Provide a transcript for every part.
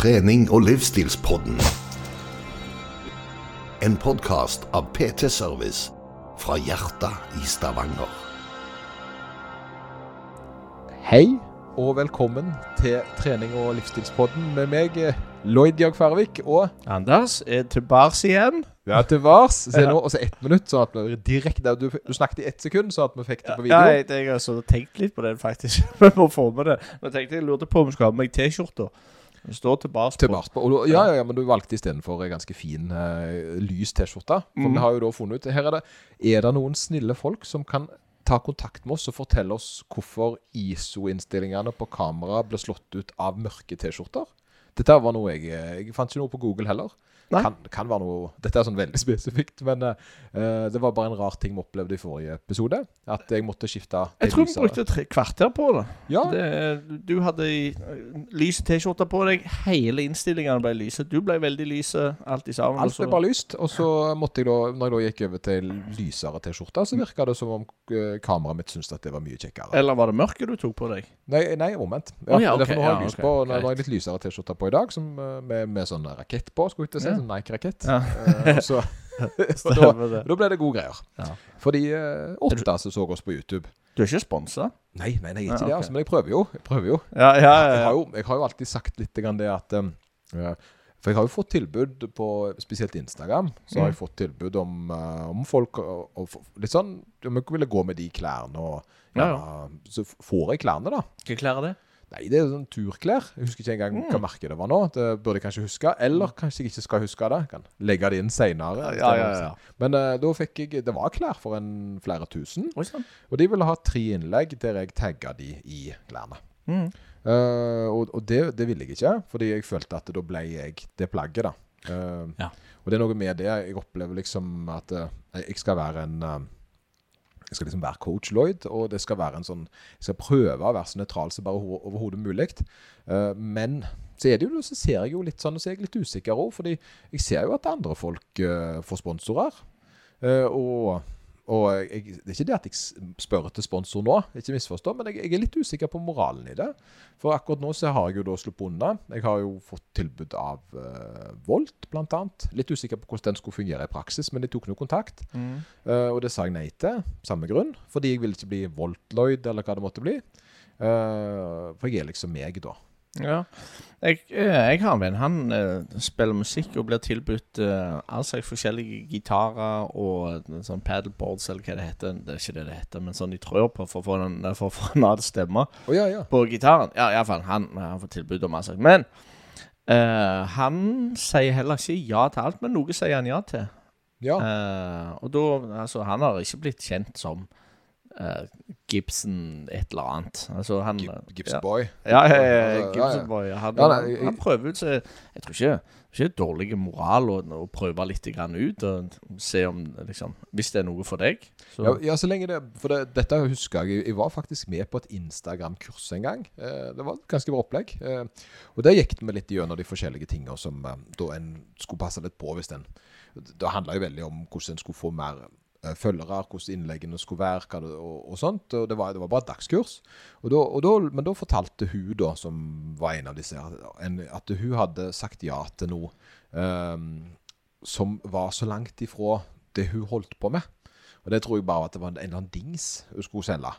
Trening og livsstilspodden. En podkast av PT Service fra hjertet i Stavanger. Hei og velkommen til trening- og livsstilspodden med meg, Lloyd Jørg Færvik, og Anders er tilbake igjen. ja, til vars. Se nå, også ett minutt, så at vi direkte Du, du snakket i ett sekund, så at vi fikk det på video. Ja, jeg, jeg har så tenkt litt på det, faktisk. Vi må få med det. Men jeg tenkte jeg lurte på om vi skulle ha med meg T-skjorta. Det står Til på. vars på. Og, du- ja, ja, ja, men du valgte istedenfor ei ganske fin uh, lys T-skjorte. For mm. vi har jo da funnet ut Her er det Er det noen snille folk som kan ta kontakt med oss og fortelle oss hvorfor ISO-innstillingene på kamera ble slått ut av mørke T-skjorter? Dette var noe jeg Jeg fant ikke noe på Google heller. Kan, kan være noe Dette er sånn veldig spesifikt, men uh, det var bare en rar ting vi opplevde i forrige episode. At jeg måtte skifte Jeg tror vi brukte tre kvarter på det. Ja, det du hadde lyse lys T-skjorte på deg. Hele innstillingene ble lyse. Du ble veldig lyse, alt i sammen. Alt ble bare lyst, og så måtte jeg da, når jeg da gikk over til lysere T-skjorte, så virka det som om eh, kameraet mitt syntes at det var mye kjekkere. Eller var det mørket du tok på deg? Nei, nei omvendt. Å ja, Derfor nå har jeg ja, lys okay. på, nå greit. har jeg litt lysere T-skjorte på i dag, som, eh, med, med sånn rakett på, skulle jeg ikke si. Ja. Sånn Nike-rakett. Ja. Eh, og så, og da, da ble det gode greier. Ja. For de eh, åtte som så oss på YouTube Du er ikke sponsa? Nei, nei, nei, ikke Ja, det, altså, men jeg prøver jo. Jeg prøver jo. Ja, ja, Jeg ja. har jo, jeg har jo alltid sagt litt grann det at um, ja, For jeg har jo fått tilbud på spesielt Instagram. Så har jeg Mm. fått tilbud om, uh, om folk og, og, Litt sånn Om jeg ville gå med de klærne og Ja, ja, Så får jeg klærne, da. Hvilke klær er det? Nei, det er sånn turklær. Jeg husker ikke engang Mm. hva merke det var nå. Det burde jeg kanskje huske. Eller kanskje jeg ikke skal huske det. Jeg kan legge det inn seinere. Ja, ja, ja. Men uh, da fikk jeg Det var klær for en flere tusen. Oi sånn. Og de ville ha tre innlegg der jeg tagga de i klærne. Mm. Uh, og og det, det ville jeg ikke, fordi jeg følte at da ble jeg det plagget, da. Uh, Ja. Og det er noe med det. Jeg opplever liksom at jeg skal være en Jeg skal liksom være coach Lloyd, og det skal være en sånn Jeg skal prøve å være så nøytral som bare ho- overhodet mulig. Eh, men så er det jo, så ser jeg jo litt sånn, og så er jeg litt usikker òg, fordi jeg ser jo at andre folk eh, får sponsorer. Eh, og og jeg, det er ikke det at jeg spør etter sponsor nå, ikke misforstå, men jeg, jeg er litt usikker på moralen i det. For akkurat nå så har jeg jo da sluppet unna. Jeg har jo fått tilbud av uh, Volt, annet. Litt usikker på hvordan den skulle fungere i praksis, men de tok nå kontakt. Mm. Uh, og det sa jeg nei til, samme grunn. Fordi jeg ville ikke bli Volt-Lloyd, eller hva det måtte bli. Uh, for jeg er liksom meg, da. Ja. Jeg, eh, jeg har en venn. Han uh, spiller musikk og blir tilbudt uh, all slags forskjellige gitarer og sånn paddleboards, eller hva det heter. Det er ikke det det heter, men sånn de trør på for å få en annen stemme oh, ja, ja. på gitaren. Ja, iallfall. Han han får tilbud om all slags. Men uh, han sier heller ikke ja til alt, men noe sier han ja til. ja. Og da Altså, han har ikke blitt kjent som Gibson et eller annet. Altså, han Gibson-boy. ja, ja, ja, Altså, ja, ja, ja. Gibson Boy. Han, han prøver ut seg Jeg tror ikke det er ikke dårlig moral å, å prøve litt grann ut og se om liksom Hvis det er noe for deg. Så, Ja, ja, så lenge det For det, dette husker jeg Jeg var faktisk med på et Instagram-kurs en gang. Eh, det var et ganske bra opplegg. Eh, og der gikk vi litt gjennom de forskjellige tingene som eh, da en skulle passe litt på hvis en Det handla jo veldig om hvordan en skulle få mer eh, følgere, hvordan innleggene skulle være hva det, og, og sånt. Og det var, det var bare et dagskurs. Og da, og da, men da fortalte hun, da, som var en av disse, at hun hadde sagt ja til noe um, som var så langt ifra det hun holdt på med. Og det tror jeg bare at det var en eller annen dings hun skulle selge.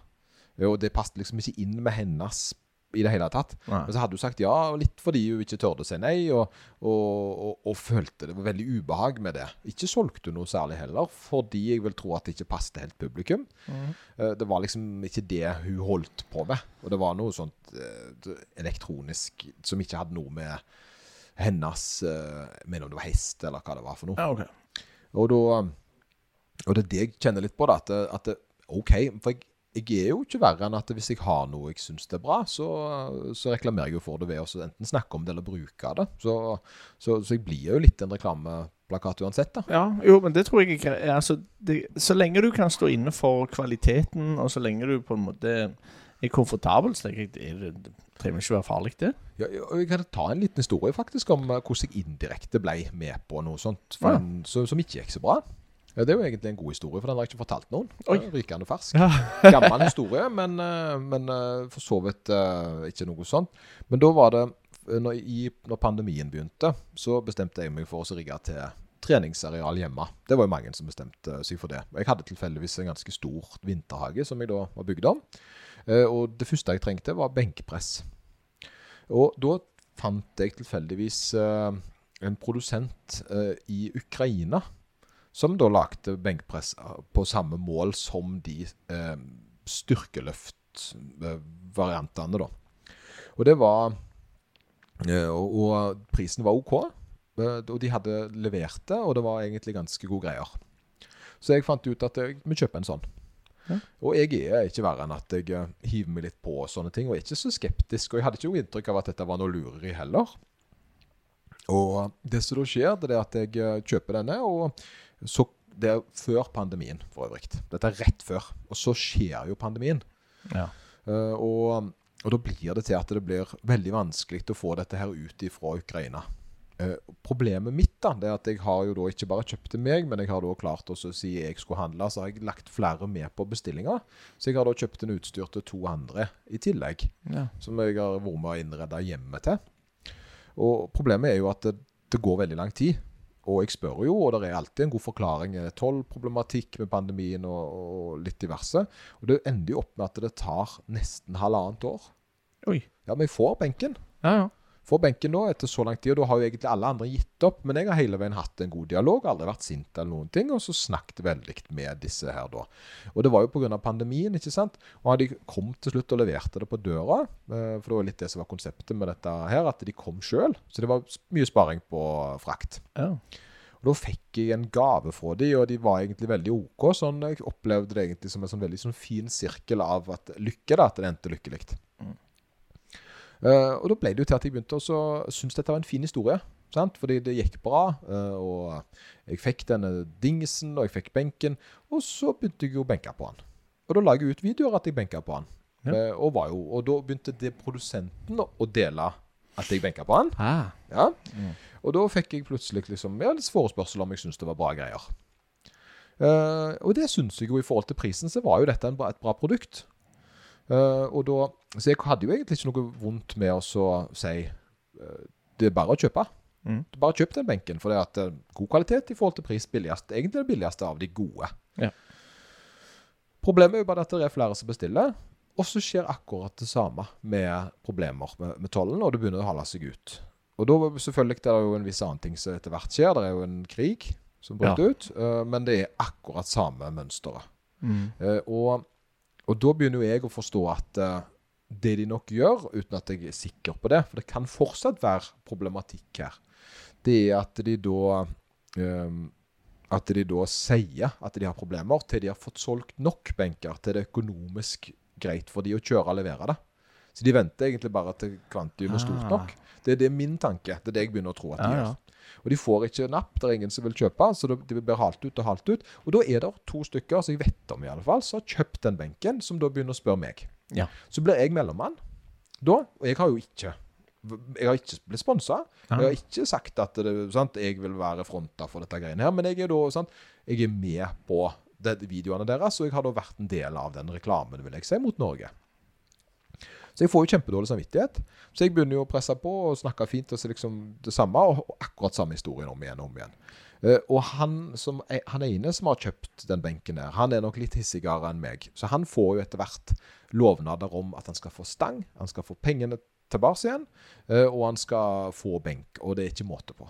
Og det passet liksom ikke inn med hennes i det hele tatt. Nei. Men så hadde hun sagt ja, litt fordi hun ikke tørde å si nei, og, og, og, og følte det var veldig ubehag med det. Ikke solgte hun noe særlig heller, fordi jeg vil tro at det ikke passet helt publikum. Mm. Det var liksom ikke det hun holdt på med. Og det var noe sånt eh, elektronisk som ikke hadde noe med hennes eh, mener om det var hest, eller hva det var for noe. ja, okay. Og da Og det er det jeg kjenner litt på, da. At, at OK, for jeg, jeg er jo ikke verre enn at hvis jeg har noe jeg syns er bra, så, så reklamerer jeg jo for det ved å enten snakke om det eller bruke det. Så, så, så jeg blir jo litt en reklameplakat uansett, da. Ja, jo, men det tror jeg ikke altså, det, Så lenge du kan stå inne for kvaliteten, og så lenge du på en måte er komfortabel, så tenker jeg det, er- det trenger ikke være farlig, det. Ja, jeg kan ta en liten historie faktisk om eh, hvordan jeg indirekte ble med på noe sånt for Ja. en, som, som ikke gikk så bra. Ja, det er jo egentlig en god historie, for den har jeg ikke fortalt noen. Oi. Rykende fersk. Ja. Gammel historie, men, eh, men eh, for så vidt eh, ikke noe sånt. Men da var det når, i, når pandemien begynte, så bestemte jeg meg for å rigge til treningsareal hjemme. Det var jo mange som bestemte seg for det. Jeg hadde tilfeldigvis en ganske stor vinterhage som jeg da var bygd om. Og det første jeg trengte, var benkpress. Og da fant jeg tilfeldigvis en produsent i Ukraina som da lagde benkpress på samme mål som de styrkeløftvariantene, da. Og det var Og prisen var OK. Eh, og de hadde levert det, og det var egentlig ganske gode greier. Så jeg fant ut at jeg, må kjøpe en sånn. Ja. Og jeg er ikke verre enn at jeg eh, hiver meg litt på sånne ting, og er ikke så skeptisk. Og jeg hadde ikke noe inntrykk av at dette var noe lureri heller. Og det som da skjer, det er at jeg eh, kjøper denne, og så Det er før pandemien, for øvrig. Dette er rett før. Og så skjer jo pandemien. Ja. Uh, og, og da blir det til at det blir veldig vanskelig å få dette her ut fra Ukraina. Uh, problemet mitt da, det er at jeg har jo da ikke bare kjøpt til meg, men jeg har da klart å si jeg skulle handle, så har jeg lagt flere med på bestillinga. Så jeg har da kjøpt en utstyr til to andre i tillegg, ja. som jeg har vært med å innrede hjemmet til. Og problemet er jo at det, det, går veldig lang tid. Og jeg spør jo, og det er alltid en god forklaring. Tollproblematikk med pandemien og, og, litt diverse. Og det ender jo opp med at det tar nesten halvannet år. Oi. Ja, men jeg får benken. Ja, ja for benken nå etter så lang tid. Og da har jo egentlig alle andre gitt opp. Men jeg har hele veien hatt en god dialog, aldri vært sint eller noen ting. Og så snakket veldig med disse her da. Og det var jo pga. pandemien, ikke sant. Og de kom til slutt og leverte det på døra. Eh, for det var litt det som var konseptet med dette her, at de kom sjøl. Så det var mye sparing på frakt. Ja. Og Da fikk jeg en gave fra dem, og de var egentlig veldig OK. sånn Jeg opplevde det egentlig som en sånn veldig sånn fin sirkel av at lykke, da, at det endte lykkelig. Mm. Uh, og da ble det jo til at jeg begynte å synes dette var en fin historie. Sant? Fordi det gikk bra. Uh, og jeg fikk denne dingsen, og jeg fikk benken. Og så begynte jeg å benke på han. Og da la jeg ut videoer at jeg benka på han. Ja. Uh, og, jo, og, da begynte det produsenten å dele at jeg benka på han. Ah. Ja. Mm. Og da fikk jeg plutselig liksom, ja, litt forespørsel om jeg syntes det var bra greier. og det syns jeg jo i forhold til prisen, så var jo dette bra, et bra produkt. Uh, og da, så jeg hadde jo egentlig ikke noe vondt med å si uh, det er bare å kjøpe. Mm. Bare kjøp den benken, for det er at uh, god kvalitet i forhold til pris billigst. Egentlig det billigste av de gode. Ja. Problemet er jo bare at det er flere som bestiller. Og så skjer akkurat det samme med problemer med, med tollen, og det begynner å holde seg ut. Og da selvfølgelig det er jo en viss annen ting som etter hvert skjer. Det er jo en krig som bryter ja. ut, men det er akkurat samme mønsteret. Mm. og og da begynner jo jeg å forstå at uh, det de nok gjør, uten at jeg er sikker på det, for det kan fortsatt være problematikk her, det er at de da um, at de da sier at de har problemer, til de har fått solgt nok benker til det er økonomisk greit for de å kjøre og levere det. Så de venter egentlig bare til kvantium er stort ah. nok. Det, er det min tanke. Det er det jeg begynner å tro at de ja, gjør. Og de får ikke napp, det er ingen som vil kjøpe, så de blir halt ut og halt ut. Og da er det to stykker som jeg vet om i alle fall, som har kjøpt den benken, som da begynner å spørre meg. Ja. Så blir jeg mellommann da, og jeg har jo ikke jeg har ikke blitt sponsa. Jeg har ikke sagt at det, sant, jeg vil være fronta for dette greiene her, men jeg er da sant, jeg er med på de videoene deres, og jeg har da vært en del av den reklamen, vil jeg si, mot Norge. Så jeg får jo kjempedårlig samvittighet. Så jeg begynner jo å presse på og snakke fint og så liksom det samme, og akkurat samme historien om igjen og om igjen. Uh, og han, som, han ene som har kjøpt den benken der, han er nok litt hissigere enn meg. Så han får jo etter hvert lovnader om at han skal få stang, han skal få pengene tilbake igjen, uh, og han skal få benk. Og det er ikke måte på.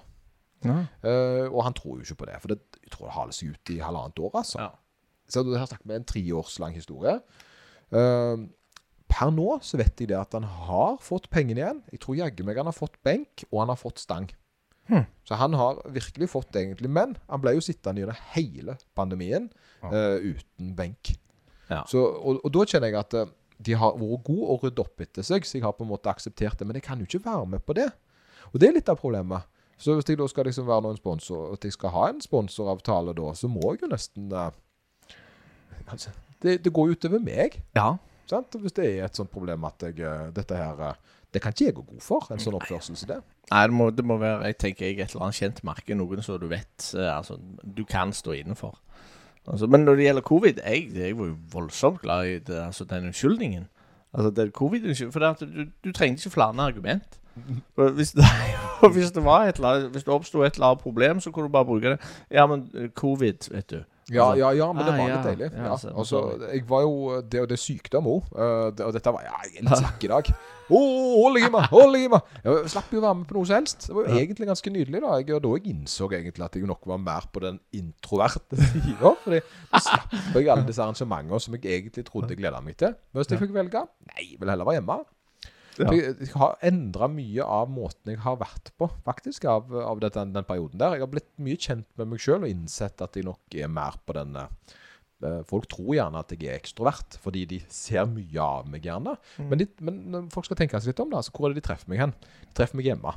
Ja. Uh, og han tror jo ikke på det, for det, jeg tror det haler seg ut i halvannet år, altså. Ja. Så du har snakket med en tre års lang historie. Uh, per nå så vet jeg det at han har fått pengene igjen. Jeg tror jaggu meg han har fått benk, og han har fått stang. Hmm. Så han har virkelig fått det, egentlig. Men han ble jo sittende gjennom hele pandemien ja. uh, uten benk. Ja. Så, og, og, da kjenner jeg at uh, de har vært gode å rydde opp etter seg, så jeg har på en måte akseptert det. Men jeg kan jo ikke være med på det. Og det er litt av problemet. Så hvis jeg da skal liksom være noen sponsor, at jeg skal ha en sponsoravtale da, så må jeg jo nesten uh, det, det går jo utover meg. Ja. Sant? Hvis det er et sånt problem at jeg, eh, dette her eh, Det kan ikke jeg gå god for, en sånn oppførsel som det. Nei, det må, det må, være jeg tenker jeg, et eller annet kjent merke, noen som du vet eh, altså, du kan stå innenfor. Altså, men når det gjelder covid, jeg, jeg var jo voldsomt glad i det, altså, den unnskyldningen. Altså, det er covid For du, du trengte ikke flere argument. Hvis det, hvis det var et eller annet Hvis det oppsto et eller annet problem, så kunne du bare bruke det. Ja, men covid, vet du. Ja, Altså- ja, ja, men det Ah, var litt deilig. Ja, altså, jeg var jo Det, og det er sykdom òg. og dette var Ja, jeg er litt slakk i dag. Å, hold deg i meg! Hold deg i meg! Jeg slapp jo å være med på noe som helst. Det var jo egentlig ganske nydelig. da jeg, og Da jeg innså egentlig at jeg nok var mer på den introverte sida. Fordi da slapp jeg alle disse arrangementene som jeg egentlig trodde jeg gleda meg til. Men hvis jeg fikk velge Nei, jeg vil heller være hjemme. Ja. Jeg, har endra mye av måten jeg har vært på, faktisk, av, av dette, den perioden der. Jeg har blitt mye kjent med meg sjøl og innsett at jeg nok er mer på den eh, Folk tror gjerne at jeg er ekstrovert, fordi de ser mye av meg gjerne. Men, de, men folk skal tenke seg litt om det, altså, hvor er det de treffer meg hen? De treffer meg hjemme.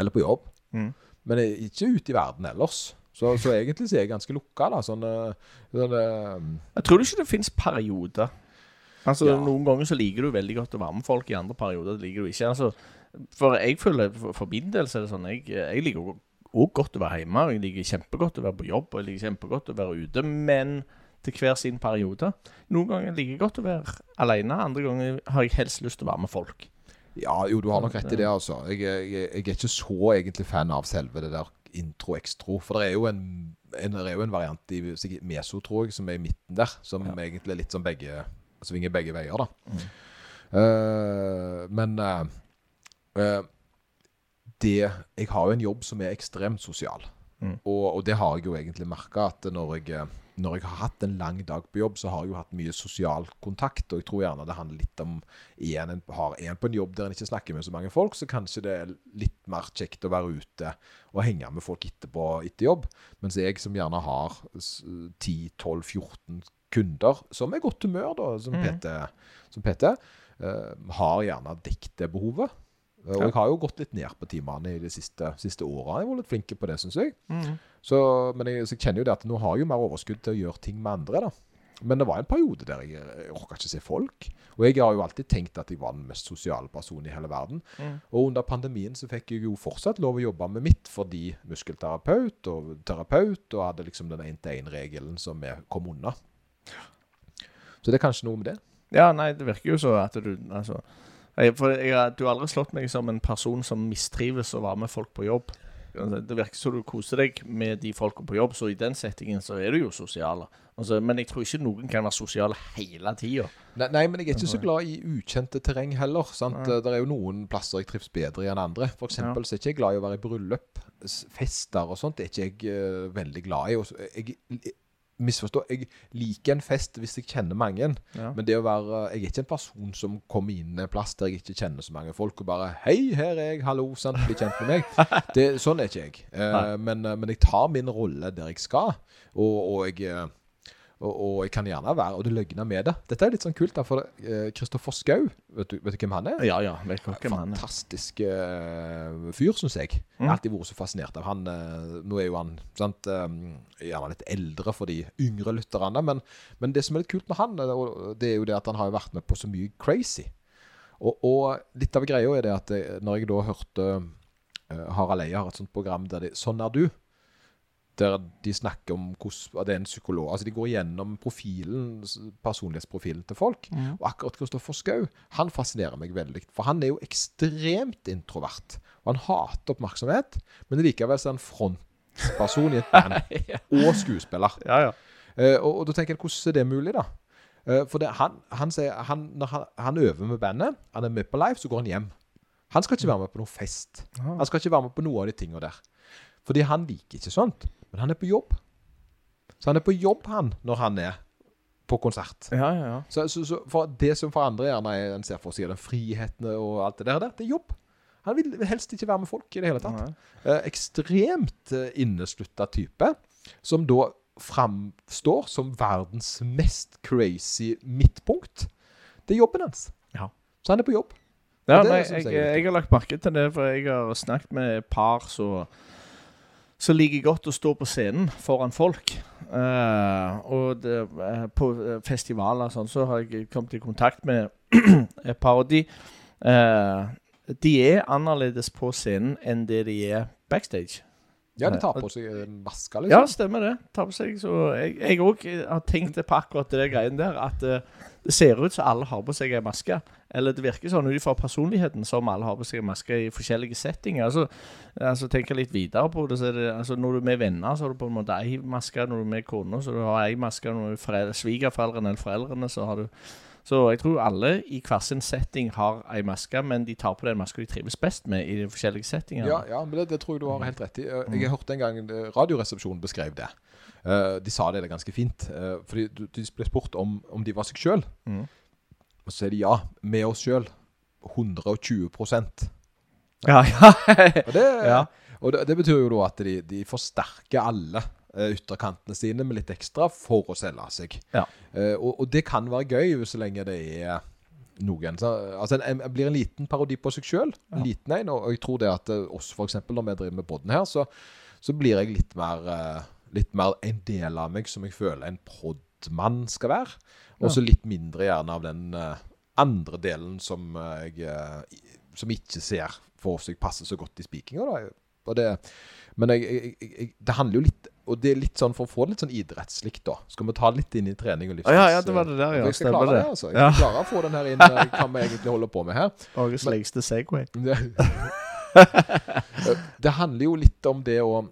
Eller på jobb. Mm. Men jeg, ikke ute i verden ellers. Så, så egentlig så er jeg ganske lukka. da, sånn, eh, sånn eh, Jeg tror ikke det fins perioder. Altså, Ja. Noen ganger så liker du veldig godt å være med folk, i andre perioder liker du ikke. Altså, for jeg føler, for, for min del så er det sånn Jeg, jeg liker òg godt å være hjemme. Jeg liker kjempegodt å være på jobb, og jeg liker kjempegodt å være ute. Men til hver sin periode. Noen ganger liker jeg godt å være alene, andre ganger har jeg helst lyst til å være med folk. Ja, jo, du har nok rett i det, altså. Jeg, jeg, jeg er ikke så egentlig fan av selve det der intro-ekstro. For det er jo en, en, det er jo en variant i meso, tror jeg, som er i midten der. Som Ja. egentlig er litt som begge Svinger begge veier, da. Mm. Uh, men uh, det Jeg har jo en jobb som er ekstremt sosial. Mm. Og, og det har jeg jo egentlig merka at når jeg, når jeg har hatt en lang dag på jobb, så har jeg jo hatt mye sosial kontakt. Og jeg tror gjerne det handler litt om en, en har en på en jobb der en ikke snakker med så mange folk, så kanskje det er litt mer kjekt å være ute og henge med folk etterpå etter jobb. Mens jeg som gjerne har 10-12-14 kunder, som er godt humør, da, som mm. PT, som PT uh, har gjerne dekket det behovet. Eh, Og jeg har jo gått litt ned på timene i de siste, siste åra. Jeg var litt flink på det, syns jeg. Mm. Så, men jeg, jeg kjenner jo det at nå har jeg jo mer overskudd til å gjøre ting med andre. da. Men det var en periode der jeg, jeg orka ikke se folk. Og jeg har jo alltid tenkt at jeg var den mest sosiale personen i hele verden. Mm. Og under pandemien så fikk jeg jo fortsatt lov å jobbe med mitt fordi muskelterapeut og terapeut og hadde liksom den én-til-én-regelen som vi kom unna. Så det er kanskje noe med det. Ja, nei, det virker jo så at du Altså jeg, For jeg, du har aldri slått meg som en person som mistrives å være med folk på jobb. Altså, Det virker som du koser deg med de folka på jobb, så i den settingen så er du jo sosial. Altså, men jeg tror ikke noen kan være sosial hele tida. Nei, nei, men jeg er ikke så glad i ukjente terreng heller. sant? Ja. Det er jo noen plasser jeg trives bedre i enn andre. For eksempel så er ikke jeg glad i å være i bryllup. Fester og sånt er ikke jeg uh, veldig glad i. Jeg, jeg, misforstå, jeg liker en fest hvis jeg kjenner mange. Ja. Men det å være Jeg er ikke en person som kommer inn en plass der jeg ikke kjenner så mange folk, og bare 'Hei, her er jeg. Hallo.' sant? Bli kjent med meg. Det, sånn er ikke jeg. Eh, men, eh, men jeg tar min rolle der jeg skal, og, og jeg eh, og, og jeg kan gjerne være Og det løgner med det. Dette er litt sånn kult, da, for Kristoffer Schou, vet, du- vet du hvem han er? ja, ja. Vet du hvem han er? Fantastisk eh, fyr, syns jeg. Jeg Mm. har alltid vært så fascinert av han. eh, nå er jo han sant, eh, gjerne litt eldre for de yngre lytterne, men, men det som er litt kult med han, eh, det er jo det at han har vært med på så mye crazy. Og, og litt av greia er det at eh, når jeg da hørte eh, Harald Eia har et sånt program der det 'Sånn er du', der de snakker om hvordan det er en psykolog Altså de går gjennom profilen, personlighetsprofilen til folk. Mm. Og akkurat Kristoffer Schou han fascinerer meg veldig. For han er jo ekstremt introvert. Og han hater oppmerksomhet, men likevel så er han frontperson i et band. og skuespiller. Ja, ja. Uh, og, og da tenker jeg, hvordan er det mulig, da? Uh, for det, han, han sier han, Når han, han øver med bandet, han er med på live, så går han hjem. Han skal ikke være med på noen fest. Ah. Han skal ikke være med på noe av de tingene der. Fordi han liker ikke sånt. Men han er på jobb. Så han er på jobb, han, når han er på konsert. Ja, ja, ja. Så, så, så for det som for andre gjerne er, en ser for seg den friheten og alt det der, det er jobb. Han vil helst ikke være med folk i det hele tatt. Eh, ekstremt eh, inneslutta type, som da framstår som verdens mest crazy midtpunkt. Det er jobben hans. Ja. Så han er på jobb. Ja, nei, jeg, jeg jeg har lagt merke til det, for jeg har snakket med et par som så liker godt å stå på scenen foran folk. Uh, og det, uh, på eh, festivaler og sånn, så har jeg kommet i kontakt med et par av de. Uh, de er annerledes på scenen enn det de er backstage. Ja, de tar på seg masker, liksom. Ja, stemmer det. Tar på seg, så Jeg òg har tenkt på akkurat det greiene der. At uh, det ser ut som alle har på seg ei maske. Eller det virker sånn ut fra personligheten som alle har på seg maske i forskjellige settinger. Altså, altså tenker jeg litt videre på det, så er det altså, Når du er med venner, så har du på en måte ei maske. Når du er med kona, så har du ei maske. Når du er foreldre, svigerforeldrene eller foreldrene, så har du Så jeg tror alle i hver sin setting har ei maske, men de tar på den maska de trives best med i de forskjellige settingene. Ja, ja, men det, det tror jeg du har helt rett i. Jeg Jeg hørte en gang eh, Radioresepsjonen beskrev det. Eh, de sa det, det ganske fint. eh, fordi du- de ble spurt om, om de var seg sjøl. Mm. Og så er de ja, med oss sjøl. 120 Ja, ja. Og, det, Ja. og det, det betyr jo da at de, de forsterker alle eh, ytterkantene sine med litt ekstra for å selge seg. Ja. Eh, og, og det kan være gøy så lenge det er noen. Så, altså, en, en blir en liten parodi på seg sjøl. Ja. liten en. Og, jeg tror det at eh, oss, eksempel, når vi driver med podden her, så, så blir jeg litt mer, eh, litt mer en del av meg som jeg føler en podmann skal være. Og så litt mindre gjerne av den eh, andre delen som eh, jeg eh, som ikke ser for seg passer så godt i det, men jeg, jeg, jeg, det handler jo litt Og det er litt sånn for å få litt sånn idrettslikt, da. Skal vi ta litt inn i trening og Å, Ah, ja, ja, det var det der, ja. Jeg skal Stemmer klare det, det. altså. Jeg skal klare å få den her inn, eh, hva vi egentlig holder på med her. Norges lengste Segway. Det, det handler jo litt om det å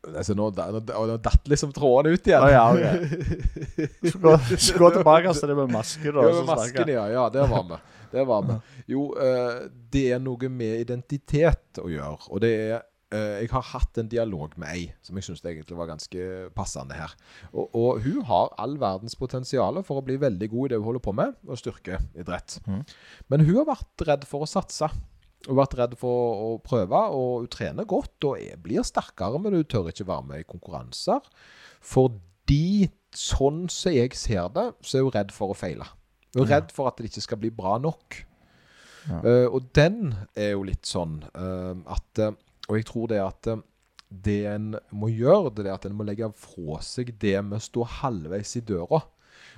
Altså, nå, nå, nå datt liksom tråden ut igjen. Å ja, okay. Så gå, gå tilbake til det med maske, da. Ja, med masken, ja. Ja, der var vi. Der var vi. Jo, eh, det er noe med identitet å gjøre. Og det er Jeg har hatt en dialog med ei som jeg syns egentlig var ganske passende her. Og, og hun har all verdens potensial for å bli veldig god i det hun holder på med, og styrkeidrett. Mm. Men hun har vært redd for å satse. Hun har vært redd for å prøve, og hun trener godt og er, blir sterkere, men hun tør ikke være med i konkurranser. Fordi, sånn som jeg ser det, så er hun redd for å feile. Hun er redd for at det ikke skal bli bra nok. Ja. Uh, og den er jo litt sånn uh, at eh, Og jeg tror det at eh, det en må gjøre, det er at en må legge fra seg det med å stå halvveis i døra.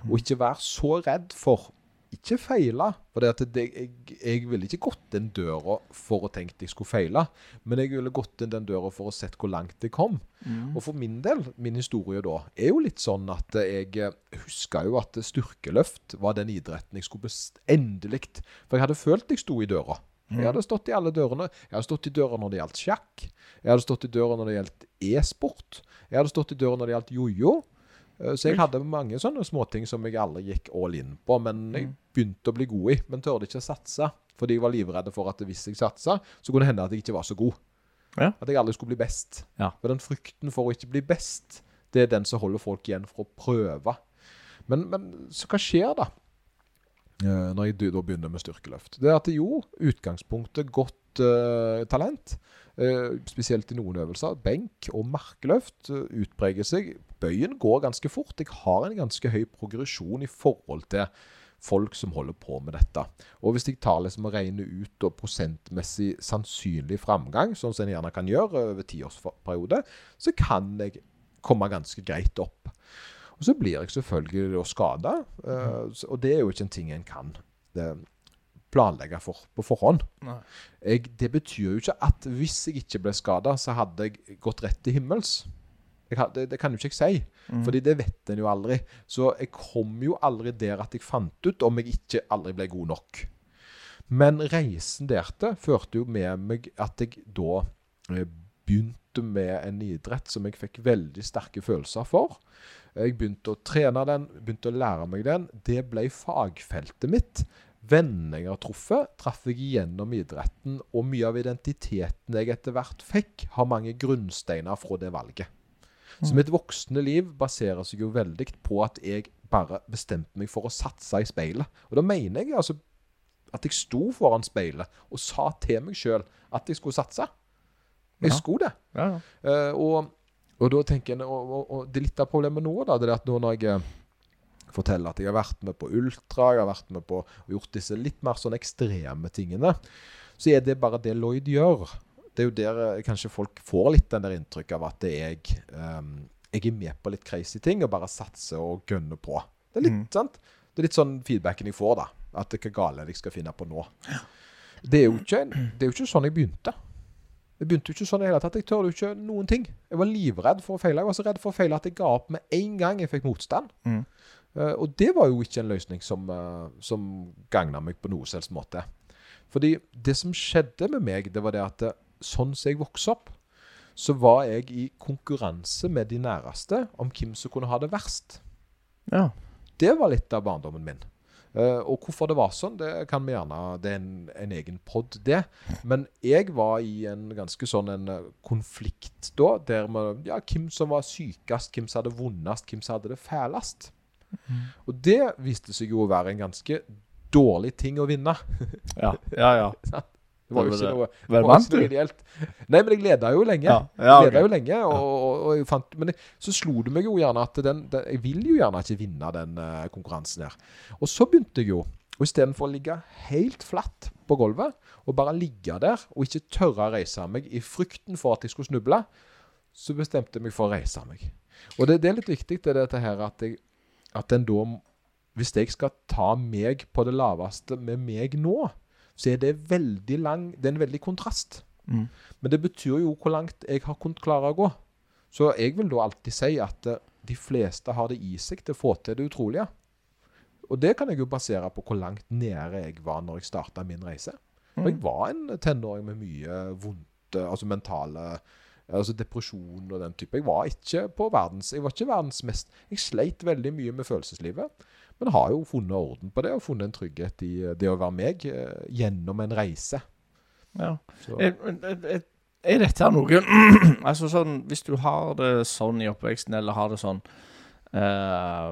Og ikke være så redd for ikke feile. For det at det, jeg, jeg ville ikke gått den døra for å tenke jeg skulle feile, men jeg ville gått inn den døra for å sett hvor langt jeg kom. Mm. Og for min del, min historie da, er jo litt sånn at jeg huska husker jo at styrkeløft var den idretten jeg skulle endelig For jeg hadde følt jeg sto i døra. Jeg hadde stått i alle dørene. Jeg hadde stått i døra når det gjaldt sjakk. Jeg hadde stått i døra når det gjaldt e-sport. Jeg hadde stått i døra når det gjaldt jojo. Eh, Så jeg hadde mange sånne småting som jeg aldri gikk all in på, men jeg begynte å bli god i. Men tørde ikke å satse, fordi jeg var livredd for at hvis jeg satsa, så kunne det hende at jeg ikke var så god. Ja. At jeg aldri skulle bli best. Ja. For den frykten for å ikke bli best, det er den som holder folk igjen for å prøve. Men, men så hva skjer da? Eh, Når jeg da begynner med styrkeløft. Det er at jo, utgangspunktet godt uh, talent. Uh, spesielt i noen øvelser. Benk og markløft uh, utpreger seg. Bøyen går ganske fort. Jeg har en ganske høy progresjon i forhold til folk som holder på med dette. Og hvis jeg tar liksom og regner ut da prosentmessig sannsynlig framgang, sånn som en gjerne kan gjøre over tiårsperiode, så kan jeg komme ganske greit opp. Og så blir jeg selvfølgelig da skada, og det er jo ikke en ting en kan eh, planlegge for på forhånd. Jeg, det betyr jo ikke at hvis jeg ikke ble skada, så hadde jeg gått rett til himmels. Jeg det, det kan jo ikke jeg si, Mm. fordi det vet en jo aldri. Så jeg kom jo aldri der at jeg fant ut om jeg ikke aldri ble god nok. Men reisen der til førte jo med meg at jeg da eh, begynte med en idrett som jeg fikk veldig sterke følelser for. Jeg begynte å trene den, begynte å lære meg den. Det ble fagfeltet mitt. Vennene jeg har truffet, traff jeg gjennom idretten, og mye av identiteten jeg etter hvert fikk, har mange grunnsteiner fra det valget. Så mitt voksne liv baserer seg jo veldig på at jeg bare bestemte meg for å satse i speilet. Og da mener jeg altså at jeg sto foran speilet og sa til meg sjøl at jeg skulle satse. Jeg Ja. skulle det. Ja, ja. Uh, og, og da tenker jeg, og, og, og det litt av problemet nå, da, det er at nå når jeg eh, forteller at jeg har vært med på ultra, jeg har vært med på og gjort disse litt mer sånn ekstreme tingene, så er det bare det Lloyd gjør. Det er jo der eh, kanskje folk får litt den der inntrykk av at jeg, um, jeg er med på litt crazy ting og bare satser og gønner på. Det er litt, Mm. sant? Det er litt sånn feedbacken jeg får, da. At hva gale jeg skal finne på nå. Det er jo ikke, det er jo ikke sånn jeg begynte. Jeg begynte jo ikke sånn i det hele tatt. Jeg tørde jo ikke noen ting. Jeg var livredd for å feile. Jeg var så redd for å feile at jeg ga opp med en gang jeg fikk motstand. Mm. Uh, og det var jo ikke en løsning som, uh, som gagna meg på noe selvs måte. Fordi det som skjedde med meg, det var det at eh, sånn som jeg vokste opp, så var jeg i konkurranse med de næreste om hvem som kunne ha det verst. Ja. Det var litt av barndommen min. Eh, og hvorfor det var sånn, det kan vi gjerne Det er en, en egen pod, det. Men jeg var i en ganske sånn en eh, konflikt da, der med ja, hvem som var sykest, hvem som hadde vondest, hvem som hadde det fælest. Og det viste seg jo å være en ganske dårlig ting å vinne. Ja, ja. ja. Det var jo ikke noe, var vant ikke noe ideelt. Nei, men jeg leda jo lenge. Ja, ja, okay. leda jo lenge, og, og, og fant, men jeg, så slo det meg jo gjerne at den, den, jeg vil jo gjerne ikke vinne den uh, konkurransen her. Og så begynte jeg jo, og istedenfor å ligge helt flatt på gulvet, og bare ligge der og ikke tørre å reise meg i frykten for at jeg skulle snuble, så bestemte jeg meg for å reise meg. Og det, det er litt viktig det dette her at, jeg, at en da Hvis jeg skal ta meg på det laveste med meg nå, så er det veldig lang Det er en veldig kontrast. Mm. Men det betyr jo hvor langt jeg har kunnet klare å gå. Så jeg vil da alltid si at eh, de fleste har det i seg til å få til det utrolige. Og det kan jeg jo basere på hvor langt nede jeg var når jeg starta min reise. Og jeg var en tenåring med mye vondt, eh, altså mentale Altså depresjon og den type. Jeg var ikke på verdens Jeg var ikke verdens mest Jeg sleit veldig mye med følelseslivet. Men har jo funnet orden på det, og funnet en trygghet i eh, det å være meg eh, gjennom en reise. ja. Er, er, er dette noe Altså sånn Hvis du har det sånn i oppveksten, eller har det sånn eh,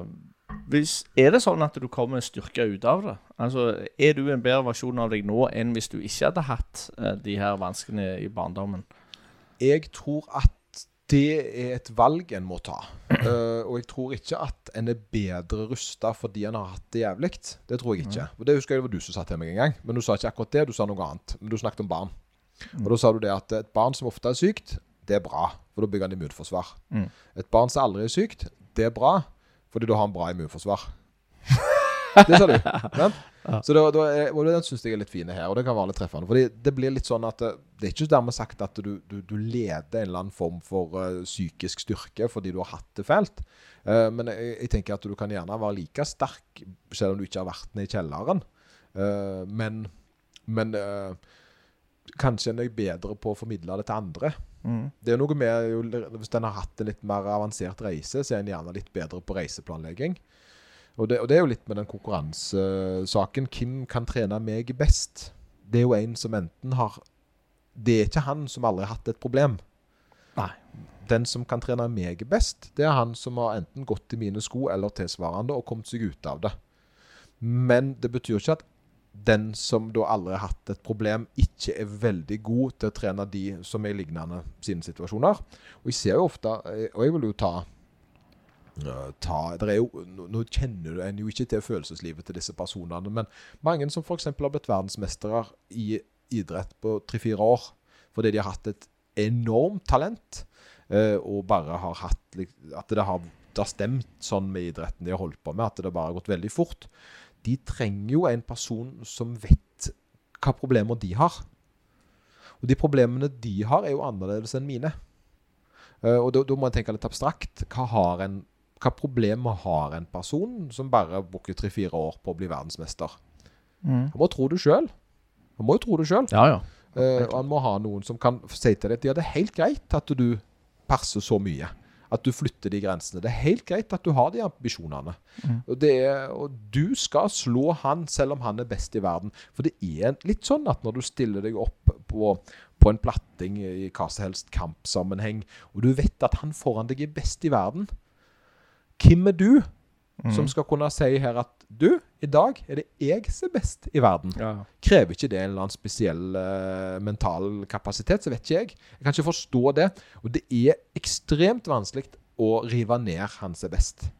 hvis, Er det sånn at du kommer styrka ut av det? Altså Er du en bedre versjon av deg nå enn hvis du ikke hadde hatt eh, de her vanskene i barndommen? jeg tror at det er et valg en må ta. Uh, og jeg tror ikke at en er bedre rusta fordi en har hatt det jævlig. Det tror jeg ikke. Og Det husker jeg det var du som sa til meg en gang. Men du sa ikke akkurat det, du sa noe annet. Men du snakket om barn. Og da sa du det at et barn som ofte er sykt, det er bra. For da bygger han immunforsvar. Mm. Et barn som aldri er sykt, det er bra. Fordi da har han bra immunforsvar. Det sa du. sant? Så da er, og den syns jeg er litt fine her, og det kan være litt treffende. Fordi det blir litt sånn at eh, det er ikke dermed sagt at du, du, du leder en eller annen form for uh, psykisk styrke fordi du har hatt det fælt. Uh, men jeg, jeg tenker at du kan gjerne være like sterk selv om du ikke har vært nede i kjelleren. Uh, men men kanskje en er bedre på å formidle det til andre. Mm. Det er noe med, Hvis en har hatt en litt mer avansert reise, så er en gjerne litt bedre på reiseplanlegging. Og det, og det er jo litt med den konkurransesaken. Hvem kan trene meg best? Det er jo en som enten har Det er ikke han som aldri har hatt et problem. Nei. Den som kan trene meg best, det er han som har enten gått i mine sko eller tilsvarende og kommet seg ut av det. Men det betyr ikke at den som da aldri har hatt et problem, ikke er veldig god til å trene de som er i lignende sine situasjoner. Og jeg ser jo ofte, eh, og jeg vil jo ta ta, jo, nå, kjenner en jo ikke til følelseslivet til disse personene, men mange som f.eks. har blitt verdensmestere i idrett på tre-fire år fordi de har hatt et enormt talent eh, og bare har hatt At det har, det har stemt sånn med idretten de har holdt på med, at det bare har gått veldig fort. De trenger jo en person som vet hva problemer de har. Og de problemene de har, er jo annerledes enn mine. Uh, og da, da må jeg tenke litt abstrakt. Hva, har en, hva problemer har en person som bare bruker tre-fire år på å bli verdensmester? Mm. Han må tro det sjøl. Han må jo tro det sjøl. Ja, ja. Uh, og han må ha noen som kan si til deg at ja, det er helt greit at du perser så mye. At du flytter de grensene. Det er helt greit at du har de ambisjonene. Mm. Og, det er, og du skal slå han selv om han er best i verden. For det er litt sånn at når du stiller deg opp på, på en platting i hva som helst kampsammenheng, og du vet at han foran deg er best i verden, hvem er du Mm. som skal kunne si her at du, i dag er det jeg som er best i verden? ja. Krever ikke det en eller annen spesiell uh, mental kapasitet, så vet ikke jeg. Jeg kan ikke forstå det. Og det er ekstremt vanskelig å rive ned han som er best.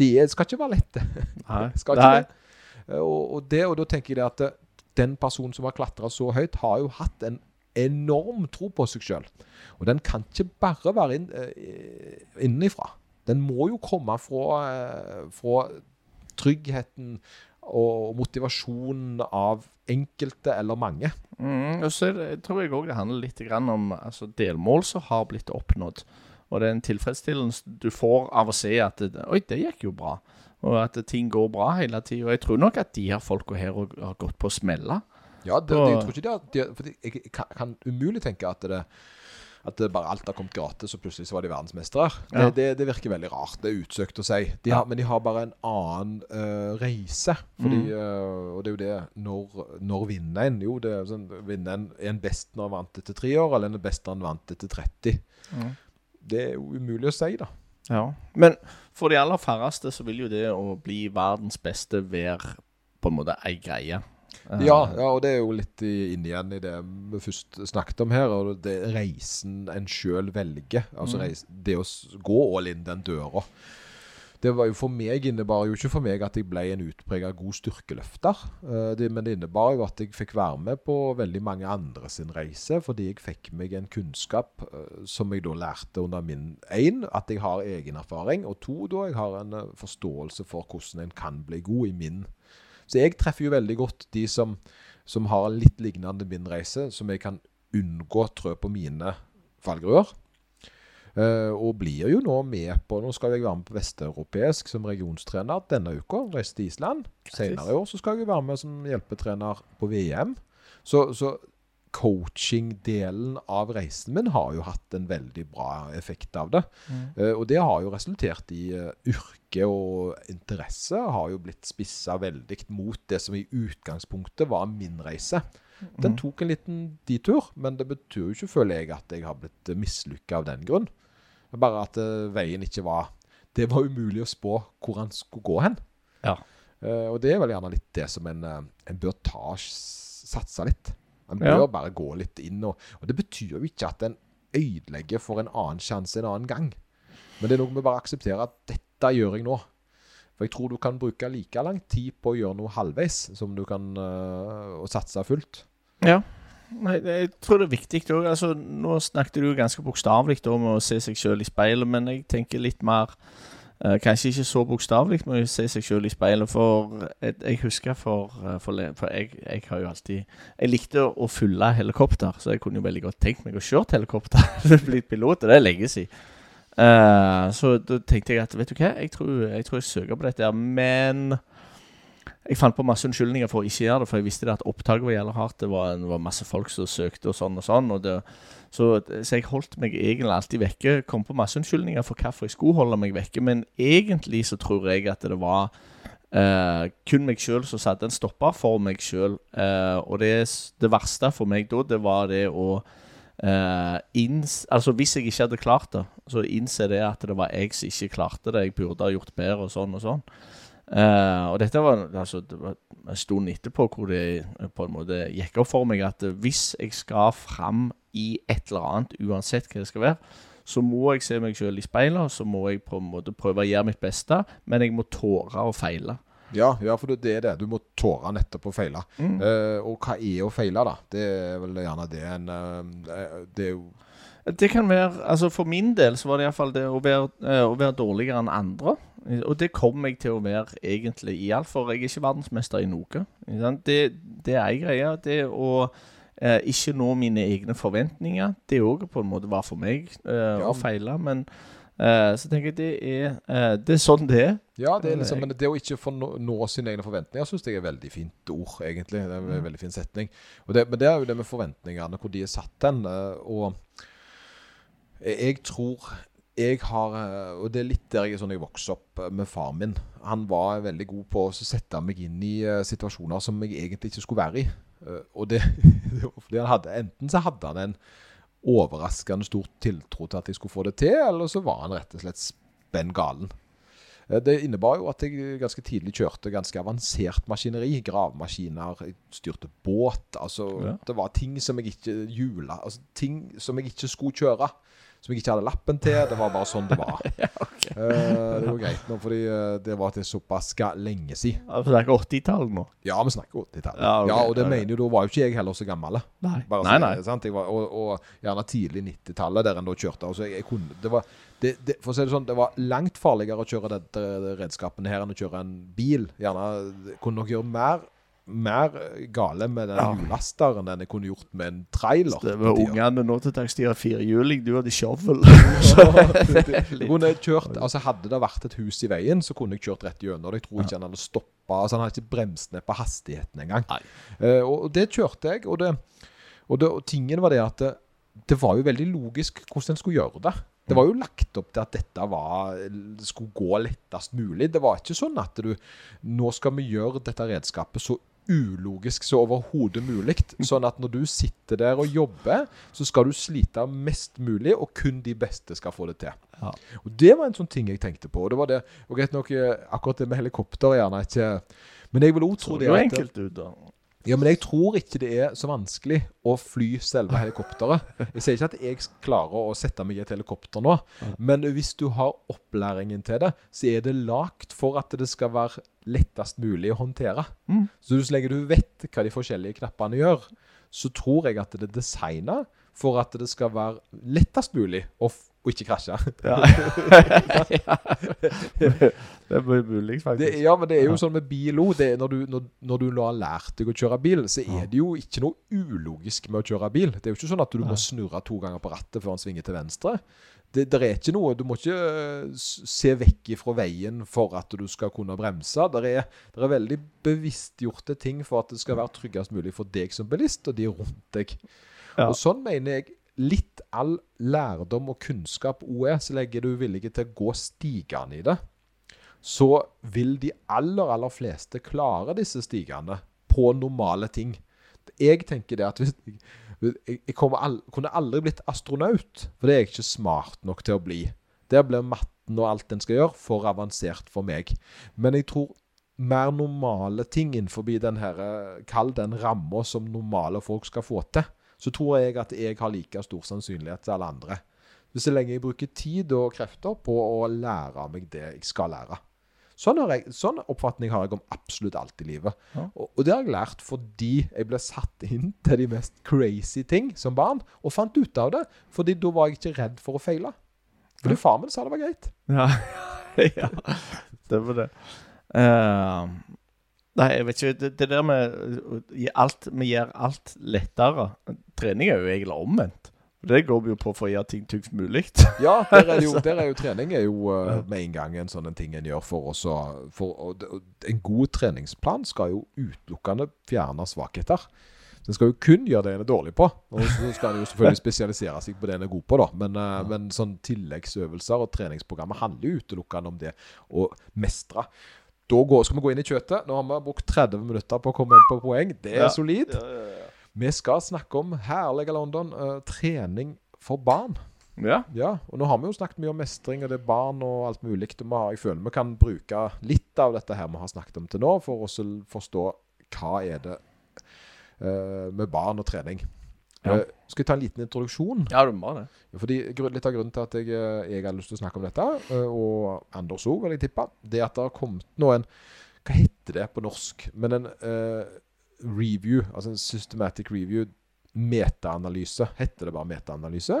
Det skal ikke være lett. Nei. Skal ikke Nei. det. Eh, Og, og, det. og da tenker jeg at eh, den personen som har klatra så høyt, har jo hatt en enorm tro på seg sjøl. Og den kan ikke bare være inn, innenfra. Den må jo komme fra, eh, fra tryggheten og motivasjonen av enkelte eller mange. Mm, og så er det, tror jeg òg det handler litt grann om altså, delmål som har blitt oppnådd. Og det er en tilfredsstillelse du får av å se at det, Oi, det gikk jo bra. Og at ting går bra hele tida. Jeg tror nok at de her folka her har gått på å smelle. Ja, det, Og- jeg tror ikke de har de, for Jeg kan, kan umulig tenke at det at bare alt har kommet gratis, og plutselig så var de verdensmestere. Ja. Det, det, det virker veldig rart. Det er utsøkt å si. De har, Men de har bare en annen uh, reise. Fordi, Mm. uh, og det er jo det Når, når vinner en? Jo, det er sånn, vinner en, er en best når han vant etter tre år, eller er en best når han vant etter 30? Mm. Det er jo umulig å si, da. Ja. Men for de aller færreste så vil jo det å bli verdens beste være på en måte ei greie. Eh, Ja, ja, og det er jo litt i- inn igjen i det vi først snakket om her. Og det reisen en sjøl velger. Altså Mm. reis, det å gå all in den døra. Det var jo for meg innebar jo ikke for meg at jeg ble en utprega god styrkeløfter. Eh, det, men det innebar jo at jeg fikk være med på veldig mange andre sin reise, fordi jeg fikk meg en kunnskap eh, som jeg da lærte under min Én, at jeg har egen erfaring, og to, da jeg har en forståelse for hvordan en kan bli god i min så jeg treffer jo veldig godt de som, som har litt lignende min reise, som jeg kan unngå å trø på mine fallgruer. Uh, og blir jo nå med på Nå skal jeg være med på vesteuropeisk som regionstrener denne uka. Reise til Island. Senere i år så skal jeg være med som hjelpetrener på VM. Så, så coaching-delen av reisen min har jo hatt en veldig bra effekt av det. Mm. Uh, og det har jo resultert i uh, yrke og interesse har jo blitt spissa veldig mot det som i utgangspunktet var min reise. Den tok en liten detur, men det betyr jo ikke, føler jeg, at jeg har blitt uh, mislykka av den grunn. Bare at uh, veien ikke var Det var umulig å spå hvor han skulle gå hen. Ja. Eh, og det er vel gjerne litt det som en, eh, en bør ta satse litt. En bør Ja. bare gå litt inn. Og, og det betyr jo ikke at en ødelegger for en annen sjanse en annen gang. Men det er noe med bare å akseptere at dette gjør jeg nå. For jeg tror du kan bruke like lang tid på å gjøre noe halvveis som du kan øh, satse fullt. Ja. Nei, jeg tror det er viktig òg. Altså, nå snakket du ganske bokstavelig om å se seg sjøl i speilet, men jeg tenker litt mer eh, Kanskje ikke så bokstavelig med å se seg sjøl i speilet, for jeg, jeg husker for, eh, for, for jeg, jeg har jo alltid Jeg likte å fylle helikopter, så jeg kunne jo veldig godt tenkt meg å kjøre helikopter. Blitt pilot, og det er lenge siden. Uh, så da tenkte jeg at vet du hva, jeg tror jeg, tror jeg søker på dette, men jeg fant på masse unnskyldninger for å ikke gjøre det, for jeg visste det at opptaket var jævlig hardt. Det var, det var masse folk som søkte og sånn og sånn. Og det, så, så jeg holdt meg egentlig alltid vekke. Kom på masse unnskyldninger for hvorfor jeg skulle holde meg vekke, men egentlig så tror jeg at det var eh, kun meg sjøl som satte en stopper for meg sjøl. Eh, og det, det verste for meg da, det var det å eh, inns, Altså hvis jeg ikke hadde klart det, så innse det at det var jeg som ikke klarte det. Jeg burde ha gjort bedre og sånn og sånn. Uh, og dette var, altså, det var en stund etterpå hvor det eh, på en måte gikk opp for meg at eh, hvis jeg skal fram i et eller annet, uansett hva det skal være, så må jeg se meg selv i speilet, og så må jeg på en måte prøve å gjøre mitt beste, men jeg må tåre å feile. Ja, ja, for det er det. Du må tåre nettopp å feile. Mm. Uh, og hva er å feile, da? Det er vel gjerne det en uh, Det er jo Det kan være, altså For min del så var det iallfall det å være, å være dårligere enn andre. Og det kommer jeg til å være egentlig i alt, for jeg er ikke verdensmester i noe. Det, det er ei greie. Det å ikke nå mine egne forventninger, det òg på en måte var for meg eh, Ja. å feile. Men eh, så tenker jeg det er, eh, det er sånn det er. Ja, det er liksom, men det å ikke få nå, nå sine egne forventninger syns jeg er et veldig fint ord, egentlig. Det er en Mm. veldig fin setning. Det, men det er jo det med forventningene, hvor de er satt hen. eh, Og jeg tror jeg har eh, Og det er litt der jeg er sånn jeg vokste opp eh, med far min. Han var veldig god på å sette meg inn i eh, situasjoner som jeg egentlig ikke skulle være i. Eh, Og det, fordi han hadde Enten så hadde han en overraskende stor tiltro til at jeg skulle få det til, eller så var han rett og slett spenn galen. Eh, Det innebar jo at jeg ganske tidlig kjørte ganske avansert maskineri. Gravemaskiner, jeg styrte båt. Altså, Ja. Det var ting som jeg ikke hjula Altså ting som jeg ikke skulle kjøre. Som jeg ikke hadde lappen til. Det var bare sånn det var. Eh, det var greit nå, fordi uh, det var til såpass lenge siden. Ja, For det er ikke 80-tallet nå? Ja, vi snakker 80-tallet. Ja, Ja, og det mener jo, da var jo ikke jeg heller så gammel. Nei. Bare nei, nei. Sant? Var, og, og gjerne tidlig 90-tallet, der en da kjørte. Altså, jeg, jeg kunne, det var, det, det, for å si det sånn, det var langt farligere å kjøre dette redskapene her enn å kjøre en bil. Gjerne kunne nok gjøre mer, mer gale med den Ja. hjullasteren enn jeg kunne gjort med en trailer. Det var ungene nå til dags de har firehjuling, du hadde shovel. Kjørt, altså Hadde det vært et hus i veien, så kunne jeg kjørt rett gjennom. Jeg tror ikke han hadde stoppa. Altså han hadde ikke bremset ned på hastigheten engang. Eh, og, og det kjørte jeg. Og, det, og, det, og tingen var det at det, det var jo veldig logisk hvordan en skulle gjøre det. Det var jo lagt opp til at dette var, skulle gå lettest mulig. Det var ikke sånn at du Nå skal vi gjøre dette redskapet så ulogisk så overhodet mulig. Sånn at når du sitter der og jobber, så skal du slite mest mulig, og kun de beste skal få det til. Ja. Og det var en sånn ting jeg tenkte på. Og det var det, og greit nok, eh, akkurat det med helikopter er gjerne ikke Men jeg vil òg tro det at- enkelt ut, da. Ja, men jeg tror ikke det er så vanskelig å fly selve helikopteret. Jeg sier ikke at jeg klarer å sette meg i et helikopter nå, men hvis du har opplæringen til det, så er det lagt for at det skal være lettest mulig å håndtere. Mm. Så så lenge du vet hva de forskjellige knappene gjør, så tror jeg at det er designet for at det skal være lettest mulig å, å ikke krasje. Ja. det er mulig, Det, faktisk. ja, men det er jo sånn med bil òg. Når, du- når, når du har lært deg å kjøre bil, så er det jo ikke noe ulogisk med å kjøre bil. Det er jo ikke sånn at du må snurre to ganger på rattet før han svinger til venstre. Det, det er ikke noe Du må ikke eh, se vekk fra veien for at du skal kunne bremse. Det er, det er veldig bevisstgjorte ting for at det skal være tryggest mulig for deg som bilist og de rundt deg. Ja. Og sånn mener jeg litt all lærdom og kunnskap er. Så legger du villig til å gå stigene i det, så vil de aller, aller fleste klare disse stigene på normale ting. Jeg tenker det at hvis jeg, kunne aldri blitt astronaut, for det er jeg ikke smart nok til å bli. Der blir matten og alt den skal gjøre, for avansert for meg. Men jeg tror mer normale ting innenfor den her, den ramma som normale folk skal få til, så tror jeg at jeg har like stor sannsynlighet til alle andre. Så lenge jeg bruker tid og krefter på å lære meg det jeg skal lære. Sånn, har jeg, sånn oppfatning har jeg om absolutt alt i livet. Ja. Og, og det har jeg lært fordi jeg ble satt inn til de mest crazy ting som barn, og fant ut av det. Fordi da var jeg ikke redd for å feile. Fordi far min sa det var greit. Ja, ja. det var det. Eh, nei, jeg vet ikke. Det, det der med å alt, Vi gjør alt lettere. Trening er jo egentlig omvendt. Det går vi jo på for å gjøre ting tyngst mulig. Ja, der er, det jo, der er jo trening er jo eh, med en gang en sånn ting en gjør for oss for, En god treningsplan skal jo utelukkende fjerne svakheter. Den skal jo kun gjøre det en er dårlig på. Og så skal en jo selvfølgelig spesialisere seg på det en er god på, da. Men, eh, men sånn tilleggsøvelser og treningsprogrammer handler jo utelukkende om det å mestre. Da går, skal vi gå inn i kjøttet. Nå har vi brukt 30 minutter på å komme inn på poeng. Det er Ja. solid. Vi skal snakke om herlige London, Uh, trening for barn. Ja. Ja, og nå har vi jo snakket mye om mestring, og det er barn og alt mulig. Og jeg føler vi kan bruke litt av dette her vi har snakket om til nå, for å forstå hva er det uh, med barn og trening. Ja. Eh, skal vi ta en liten introduksjon? ja, du må det. Fordi Litt av grunnen til at jeg, eh, jeg har lyst til å snakke om dette, eh, og Anders òg, vil jeg tippe, det er at det har kommet nå en Hva heter det på norsk? Men en uh, review, altså en systematic review, metaanalyse. Heter det bare metaanalyse?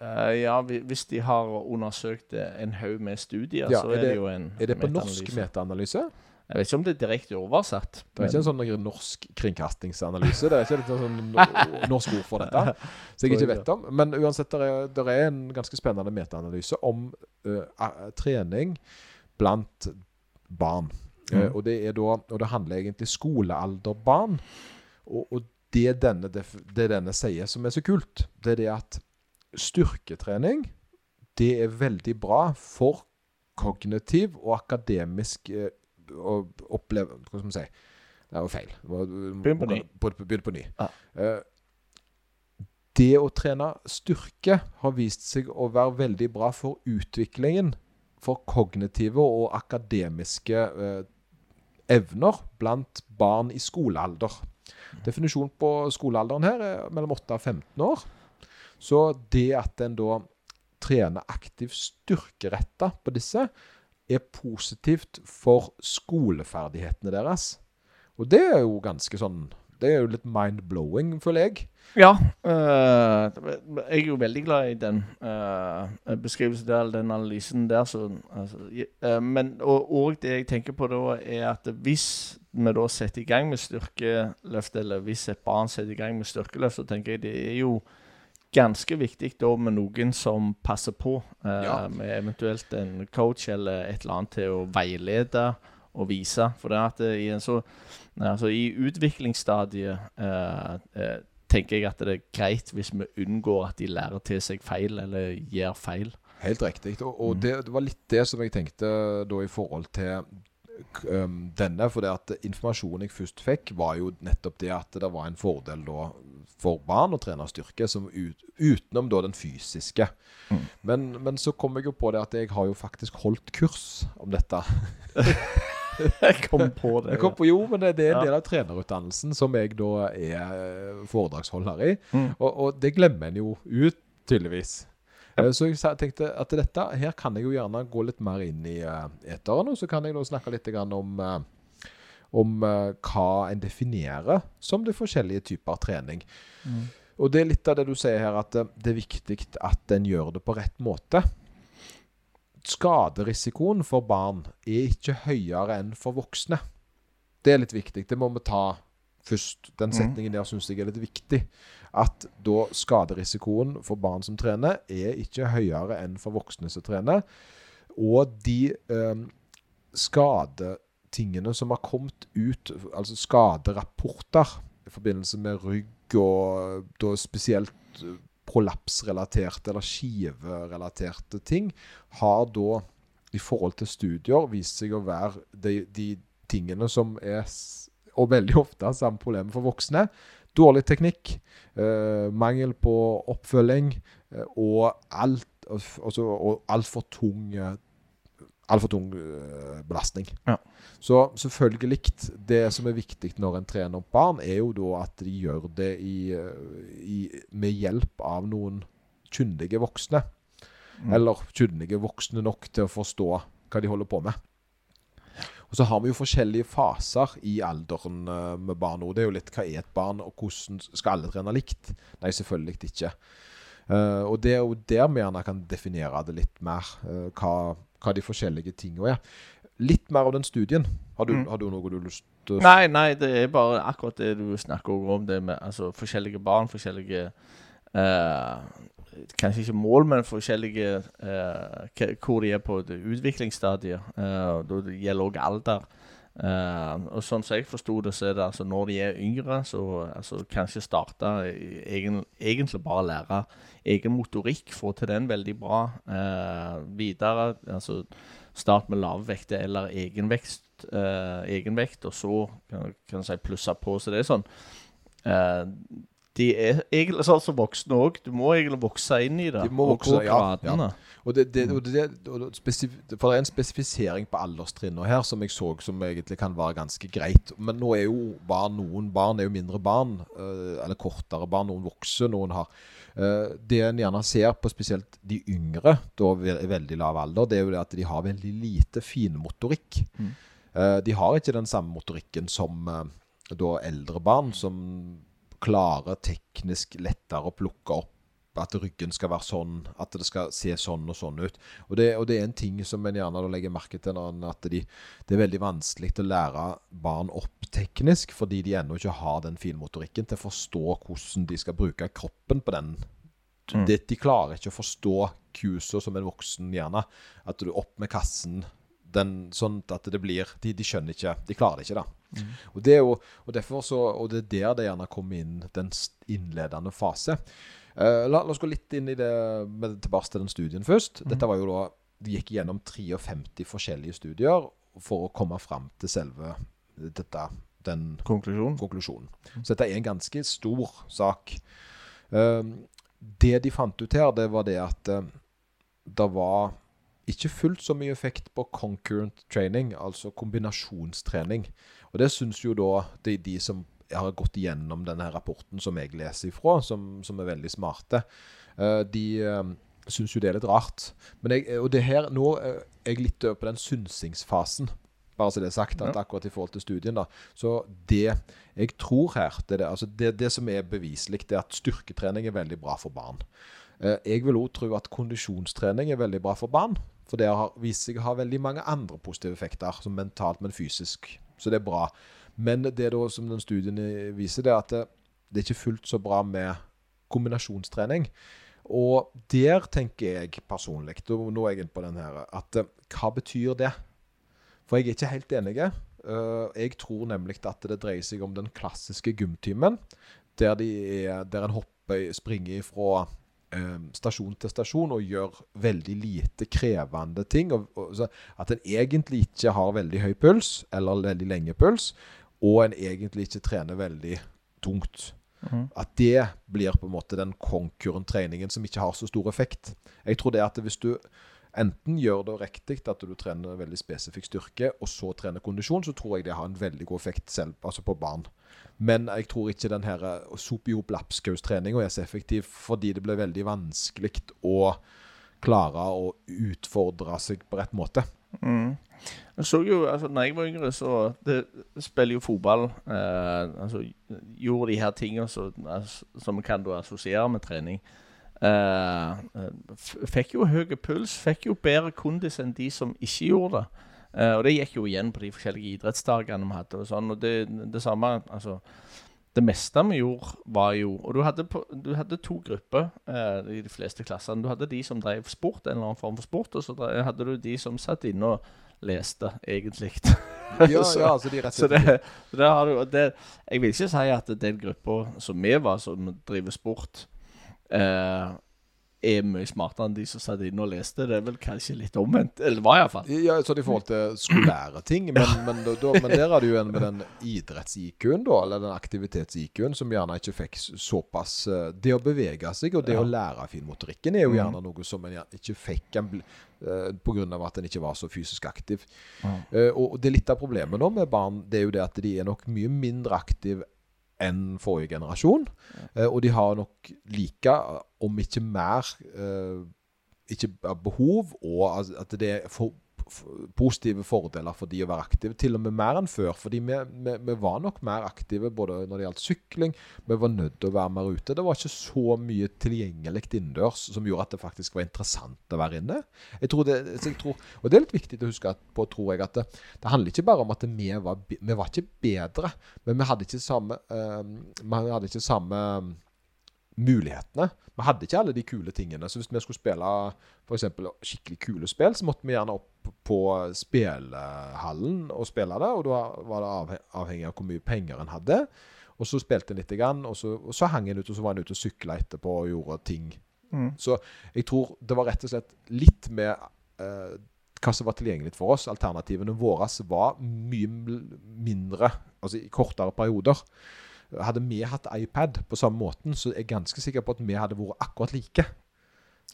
Uh, ja, hvis de har undersøkt en haug med studier, Ja, så er er det, det- jo en Er det på meta norsk metaanalyse? Jeg vet ikke om det er direkte oversatt. Det er ikke en sånn norsk kringkastingsanalyse. Det er ikke et sånn norsk ord for dette. Så jeg ikke vet om. Men uansett, det er, det er en ganske spennende metaanalyse om uh, trening blant barn. Mm. Uh, og, det er da, og det handler egentlig skolealderbarn. Og, og det, denne, det, det denne sier som er så kult, det er det at styrketrening det er veldig bra for kognitiv og akademisk å oppleve Hva skal man si? Det er jo feil. Begynn på ny. Begynn på ny. Ja. Eh, det å trene styrke har vist seg å være veldig bra for utviklingen for kognitive og akademiske eh, evner blant barn i skolealder. Definisjonen på skolealderen her er mellom 8 og 15 år. Så det at en da trener aktivt styrkeretta på disse, er positivt for skoleferdighetene deres. Og det er jo ganske sånn Det er jo litt mind-blowing, føler jeg. Ja. øh, jeg er jo veldig glad i den øh, beskrivelsen der, eller den analysen der. Så, altså, øh, men og, og det jeg tenker på da, er at hvis vi da setter i gang med styrkeløft, eller hvis et barn setter i gang med styrkeløft, så tenker jeg det er jo ganske viktig da med noen som passer på, eh, Ja. med eventuelt en coach eller et eller annet til å veilede og vise. For det at det, i en så Altså i utviklingsstadiet eh, eh, tenker jeg at det er greit hvis vi unngår at de lærer til seg feil eller gjør feil. Helt riktig. Og, og det, det var litt det som jeg tenkte da i forhold til um, denne. For det at informasjonen jeg først fikk, var jo nettopp det at det var en fordel da for barn å trene styrke, som ut, utenom da den fysiske. Mm. Men, men så kom jeg jo på det at jeg har jo faktisk holdt kurs om dette. jeg kom på det. Jeg kom på Jo, men det, det er en Ja. del av trenerutdannelsen som jeg da er eh, foredragsholder i. Mm. Og, og det glemmer en jo ut, tydeligvis. Eh, Så jeg tenkte at dette, her kan jeg jo gjerne gå litt mer inn i uh, eteren, og så kan jeg da snakke litt om, eh, om eh, hva en definerer som de forskjellige typer trening. Mm. Og det er litt av det du sier her, at eh, det er viktig at en gjør det på rett måte. Skaderisikoen for barn er ikke høyere enn for voksne. Det er litt viktig. Det må vi ta først. Den Mhm. setningen der syns jeg er litt viktig. At da skaderisikoen for barn som trener, er ikke høyere enn for voksne som trener. Og de eh, skadetingene som har kommet ut, altså skaderapporter i forbindelse med rygg og da spesielt eh, prolapsrelaterte eller skiverelaterte ting, har da i forhold til studier vist seg å være de, de tingene som er Og veldig ofte samme problemet for voksne. Dårlig teknikk, eh, mangel på oppfølging eh, og alt altså, altfor tung eh, Altfor tung eh, belastning. Ja. Så selvfølgelig Det som er viktig når en trener opp barn, er jo da at de gjør det i, eh, i, med hjelp av noen kyndige voksne. Mm. Eller kyndige voksne nok til å forstå hva de holder på med. Og Så har vi jo forskjellige faser i alderen eh, med barn. Det er jo litt hva er et barn, og hvordan skal alle trene likt? Nei, selvfølgelig ikke. Og det er jo der vi gjerne kan definere det litt mer, hva, hva de forskjellige tingene er. Litt mer av den studien. Har du, Mm. har du noe du lyst til Nei, nei, det er bare akkurat det du snakker om, det med altså, forskjellige barn, forskjellige eh, Kanskje ikke mål, men forskjellige eh, Hvor de er på utviklingsstadiet. Uh, det gjelder òg alder. Eh, og sånn som jeg forsto det, så er det altså når de er yngre, så altså, kanskje starte egen, egentlig bare lære egen motorikk, få til den veldig bra. uh, videre, altså start med lavvekt eller egenvekst, uh, egenvekt, og så kan, kan du si plusse på. Så det er sånn eh, De er egentlig sånn som voksne òg. Du må egentlig vokse inn i det. De må vokse, ja, ja. Og det, det, og det, og det for det er en spesifisering på alderstrinnene her som jeg så som egentlig kan være ganske greit. Men nå er jo barn, noen barn er jo mindre barn, eh, eller kortere barn. Noen vokser, noen har eh, Det en gjerne ser på spesielt de yngre, da i veldig lav alder, det er jo det at de har veldig lite finmotorikk. Mm. Eh, de har ikke den samme motorikken som da eldre barn, som klarer teknisk lettere å plukke opp at ryggen skal være sånn, at det skal se sånn og sånn ut. Og det, og det er en ting som en gjerne legger merke til, at de, det er veldig vanskelig å lære barn opp teknisk, fordi de ennå ikke har den finmotorikken til å forstå hvordan de skal bruke kroppen på den. Mm. Det, de klarer ikke å forstå kusa som en voksen gjerne. At du opp med kassen, den, sånn at det blir de, de skjønner ikke, de klarer det ikke da. Og det er jo, og derfor så, og det er der det gjerne kommer inn den innledende fase. Uh, la, la oss gå litt inn i det med tilbake til den studien først. Dette var jo da, De gikk gjennom 53 forskjellige studier for å komme fram til selve dette, den Konklusjon. konklusjonen. Så dette er en ganske stor sak. Uh, det de fant ut her, det var det at uh, det var ikke fullt så mye effekt på concurrent training, altså kombinasjonstrening. Og det syns jo da de, de som har gått igjennom denne rapporten som jeg leser ifra, som, som er veldig smarte, eh, de, eh, syns jo det er litt rart. Men jeg, og det her, nå er jeg litt over på den synsingsfasen. Bare så det er sagt, at akkurat i forhold til studien. da Så det jeg tror her Det, det, altså det, det som er beviselig, det er at styrketrening er veldig bra for barn. Eh, Jeg vil òg tro at kondisjonstrening er veldig bra for barn. For det har vist seg å ha veldig mange andre positive effekter, som mentalt, men fysisk. Så det er bra. Men det da som den studien viser, det er at det, det er ikke fullt så bra med kombinasjonstrening. Og der tenker jeg personlig, og nå er jeg inne på den her, at eh, hva betyr det? For jeg er ikke helt enig. Eh, jeg tror nemlig at det dreier seg om den klassiske gymtimen, der, de er, der en hopper, springer fra stasjon til stasjon og gjør veldig lite krevende ting. Og, og, så at en egentlig ikke har veldig høy puls, eller veldig lenge puls, og en egentlig ikke trener veldig tungt. Mm. At det blir på en måte den konkurrent-treningen som ikke har så stor effekt. Jeg tror det at hvis du enten gjør det riktig, at du trener veldig spesifikk styrke, og så trener kondisjon, så tror jeg det har en veldig god effekt selv, altså på barn. Men jeg tror ikke den her eh, sope i hop lapskaustreninga er så effektiv, fordi det blir veldig vanskelig å klare å utfordre seg på rett måte. Mm. Jeg så jo, altså når jeg var yngre, så det, spiller jo fotball eh, Altså gjorde de her tingene så, altså, som vi kan assosiere med trening. Eh, fikk jo høy puls, fikk jo bedre kondis enn de som ikke gjorde det. Eh, og det gikk jo igjen på de forskjellige idrettsdagene vi hadde. Og sånn, og det, det samme altså det meste vi gjorde, var jo Og du hadde, på, du hadde to grupper eh, i de fleste klassene. Du hadde de som drev sport, en eller annen form for sport, og så drev, hadde du de som satt inne og leste, egentlig. Ja, Så- ja, altså de rett og slett det, det, har du det, Jeg vil ikke si at den gruppa som vi var, som driver sport, eh, er mye smartere enn de som satt inne og leste. Det er vel kanskje litt omvendt. Eller var iallfall. Ja, sånn i forhold til skolære ting. Men, men, da, men der er det jo en med den idretts-IQ-en, da, eller den aktivitets-IQ-en, som gjerne ikke fikk såpass eh, Det å bevege seg og det Ja. å lære finmotorikken er jo Mhm. gjerne noe som en ikke fikk en eh, på grunn av at en ikke var så fysisk aktiv. Ja. Eh, og det er litt av problemet nå med barn, det er jo det at de er nok mye mindre aktive enn forrige generasjon. Eh, og de har nok like, om ikke mer, eh, ikke behov, og at det er for, positive fordeler for de å være aktive, til og med mer enn før. Fordi vi, vi, vi var nok mer aktive både når det gjaldt sykling, vi var nødt til å være mer ute. Det var ikke så mye tilgjengelig innendørs som gjorde at det faktisk var interessant å være inne. Jeg tror det, jeg tror, og det er litt viktig å huske på, tror jeg, at det, det handler ikke bare om at vi var, vi var ikke bedre, men vi hadde ikke samme, uh, vi hadde ikke samme mulighetene. Vi hadde ikke alle de kule tingene. Så hvis vi skulle spille for eksempel skikkelig kule spill, så måtte vi gjerne opp på spillehallen og spille det. Og da var det avhe- avhengig av hvor mye penger en hadde. Og så spilte en litt, grann, og så, og så hang en ut, og så var en ute og sykla etterpå og gjorde ting. Mm. Så jeg tror det var rett og slett litt med eh, hva som var tilgjengelig for oss. Alternativene våre var mye mindre, altså i kortere perioder. Hadde vi hatt iPad på samme måten, så er jeg ganske sikker på at vi hadde vært akkurat like.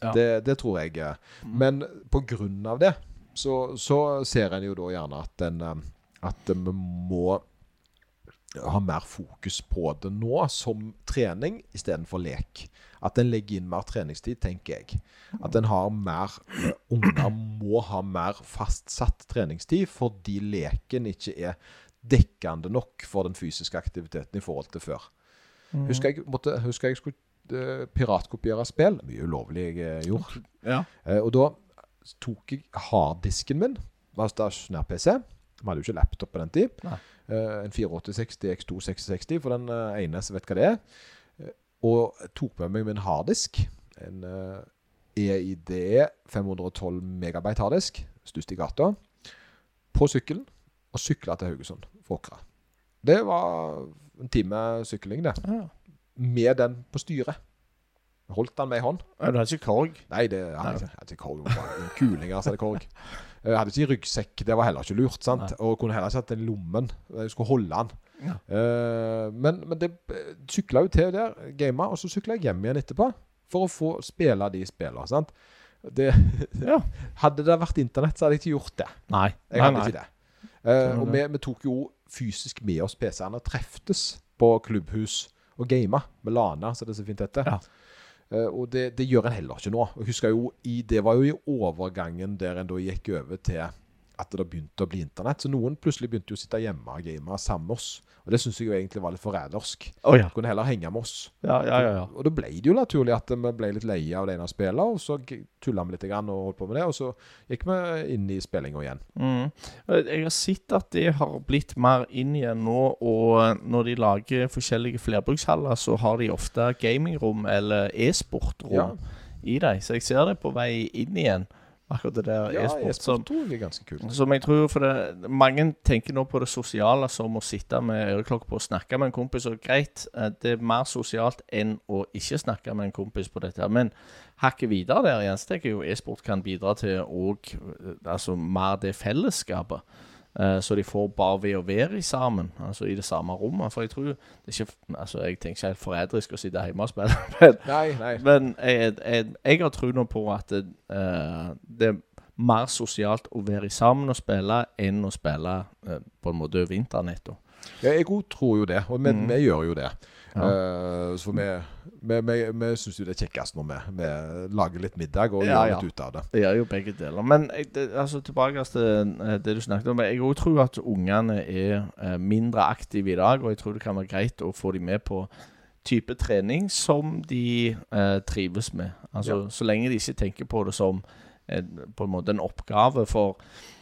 Ja. Det, det tror jeg. Mm. Men på grunn av det, så, så ser en jo da gjerne at, en, eh, at vi må ha mer fokus på det nå som trening istedenfor lek. At en legger inn mer treningstid, tenker jeg. At en har mer eh, Unger må ha mer fastsatt treningstid fordi leken ikke er dekkende nok for den fysiske aktiviteten i forhold til før. Mm. Husker jeg, måtte, husker jeg skulle uh, piratkopiere spill. Mye ulovlig jeg gjorde. Ja. Uh, og da tok jeg harddisken min, var stasjonær PC. Vi hadde jo ikke laptop på den tid. Nei. Eh, en 4860 X266 for den eh, ene som vet hva det er. Eh, og tok med meg min harddisk. En EID 512 megabyte harddisk. Størst i gata. På sykkelen. Og sykla til Haugesund Åkra. Det var en time sykling, det. Ja. Med den på styret. Holdt den med i hånd. Du hadde ikke korg? Nei, det hadde ikke, jeg ikke korg. Kulinger, altså, hadde korg. Jeg hadde ikke ryggsekk. Det var heller ikke lurt. sant? Nei. Og kunne heller ikke hatt den i lommen. Jeg skulle holde den. Ja. Eh, men, men det sykla jo til der, gama, og så sykla jeg hjem igjen etterpå. For å få spille de spillene. sant? Det, Ja. Hadde det vært internett, så hadde jeg ikke gjort det. Nei. Jeg hadde nei. ikke det. Eh, og vi, vi tok jo fysisk med oss PC-ene og treftes på klubbhus og gama med Lana, som det så fint heter. Ja. Eh, og det, det gjør en heller ikke nå. Jeg husker jo, Det var jo i overgangen der en da gikk over til at det begynte å bli internett. Så noen plutselig begynte jo å sitte hjemme og game sammen med oss. Og det syns jeg jo egentlig var litt forrædersk. Oh, ja. Kunne heller henge med oss. Ja, ja, ja. ja. Og da ble det jo naturlig at vi ble litt leie av det ene spillet, og så tulla vi litt og holdt på med det, og så gikk vi inn i spillinga igjen. Mm. Jeg har sett at det har blitt mer inn igjen nå, og når de lager forskjellige flerbrukshaller, så har de ofte gamingrom eller e-sportrom i dem. Så jeg ser det på vei inn igjen, akkurat det der Ja, e-sport. e-sport er ganske kult. Som jeg tror, for det, Mange tenker nå på det sosiale som å sitte med øreklokke på og snakke med en kompis. Og greit, eh, det er mer sosialt enn å ikke snakke med en kompis på dette. Men hakket videre der igjen, så tenker jeg jo e-sport kan bidra til òg altså, mer det fellesskapet. Eh, Så de får bare ved å være sammen, altså i det samme rommet. For jeg tror det er ikke Altså, jeg tenker ikke helt forræderisk å sitte hjemme og spille, men Nei, nei. men jeg, jeg, jeg har tro nå på at det, eh, det er mer sosialt å være sammen og spille enn å spille eh, på en måte over internett. Ja, jeg òg tror jo det, og vi, Mm. vi gjør jo det. Ja. Uh, så vi, vi, vi, vi syns jo det er kjekkest når vi, vi lager litt middag og Ja, gjør ja. litt ut av det. Det gjør jo begge deler. Men jeg, det, altså, tilbake til eh, det du snakket om. Jeg òg tror at ungene er eh, mindre aktive i dag, og jeg tror det kan være greit å få dem med på type trening som de eh, trives med. Altså, Ja. Så lenge de ikke tenker på det som en, på en måte en oppgave. For eh,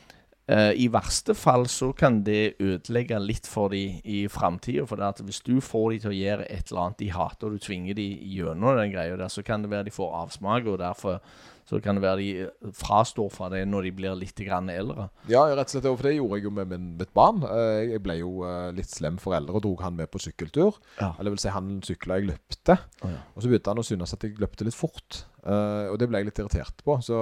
i verste fall så kan det ødelegge litt for dem i framtida. For hvis du får dem til å gjøre et eller annet de hater, og du tvinger dem gjennom den greia der, så kan det være de får avsmak, og derfor så kan det være de frastår fra det når de blir litt grann eldre. Ja, rett og slett, for det gjorde jeg jo med min, mitt barn. Eh, Jeg ble jo eh, litt slem forelder og dro han med på sykkeltur. Ja. Eller vil si, han sykla, jeg løpte. Oh, ja. Og så begynte han å synes at jeg løpte litt fort. Eh, og det ble jeg litt irritert på, så,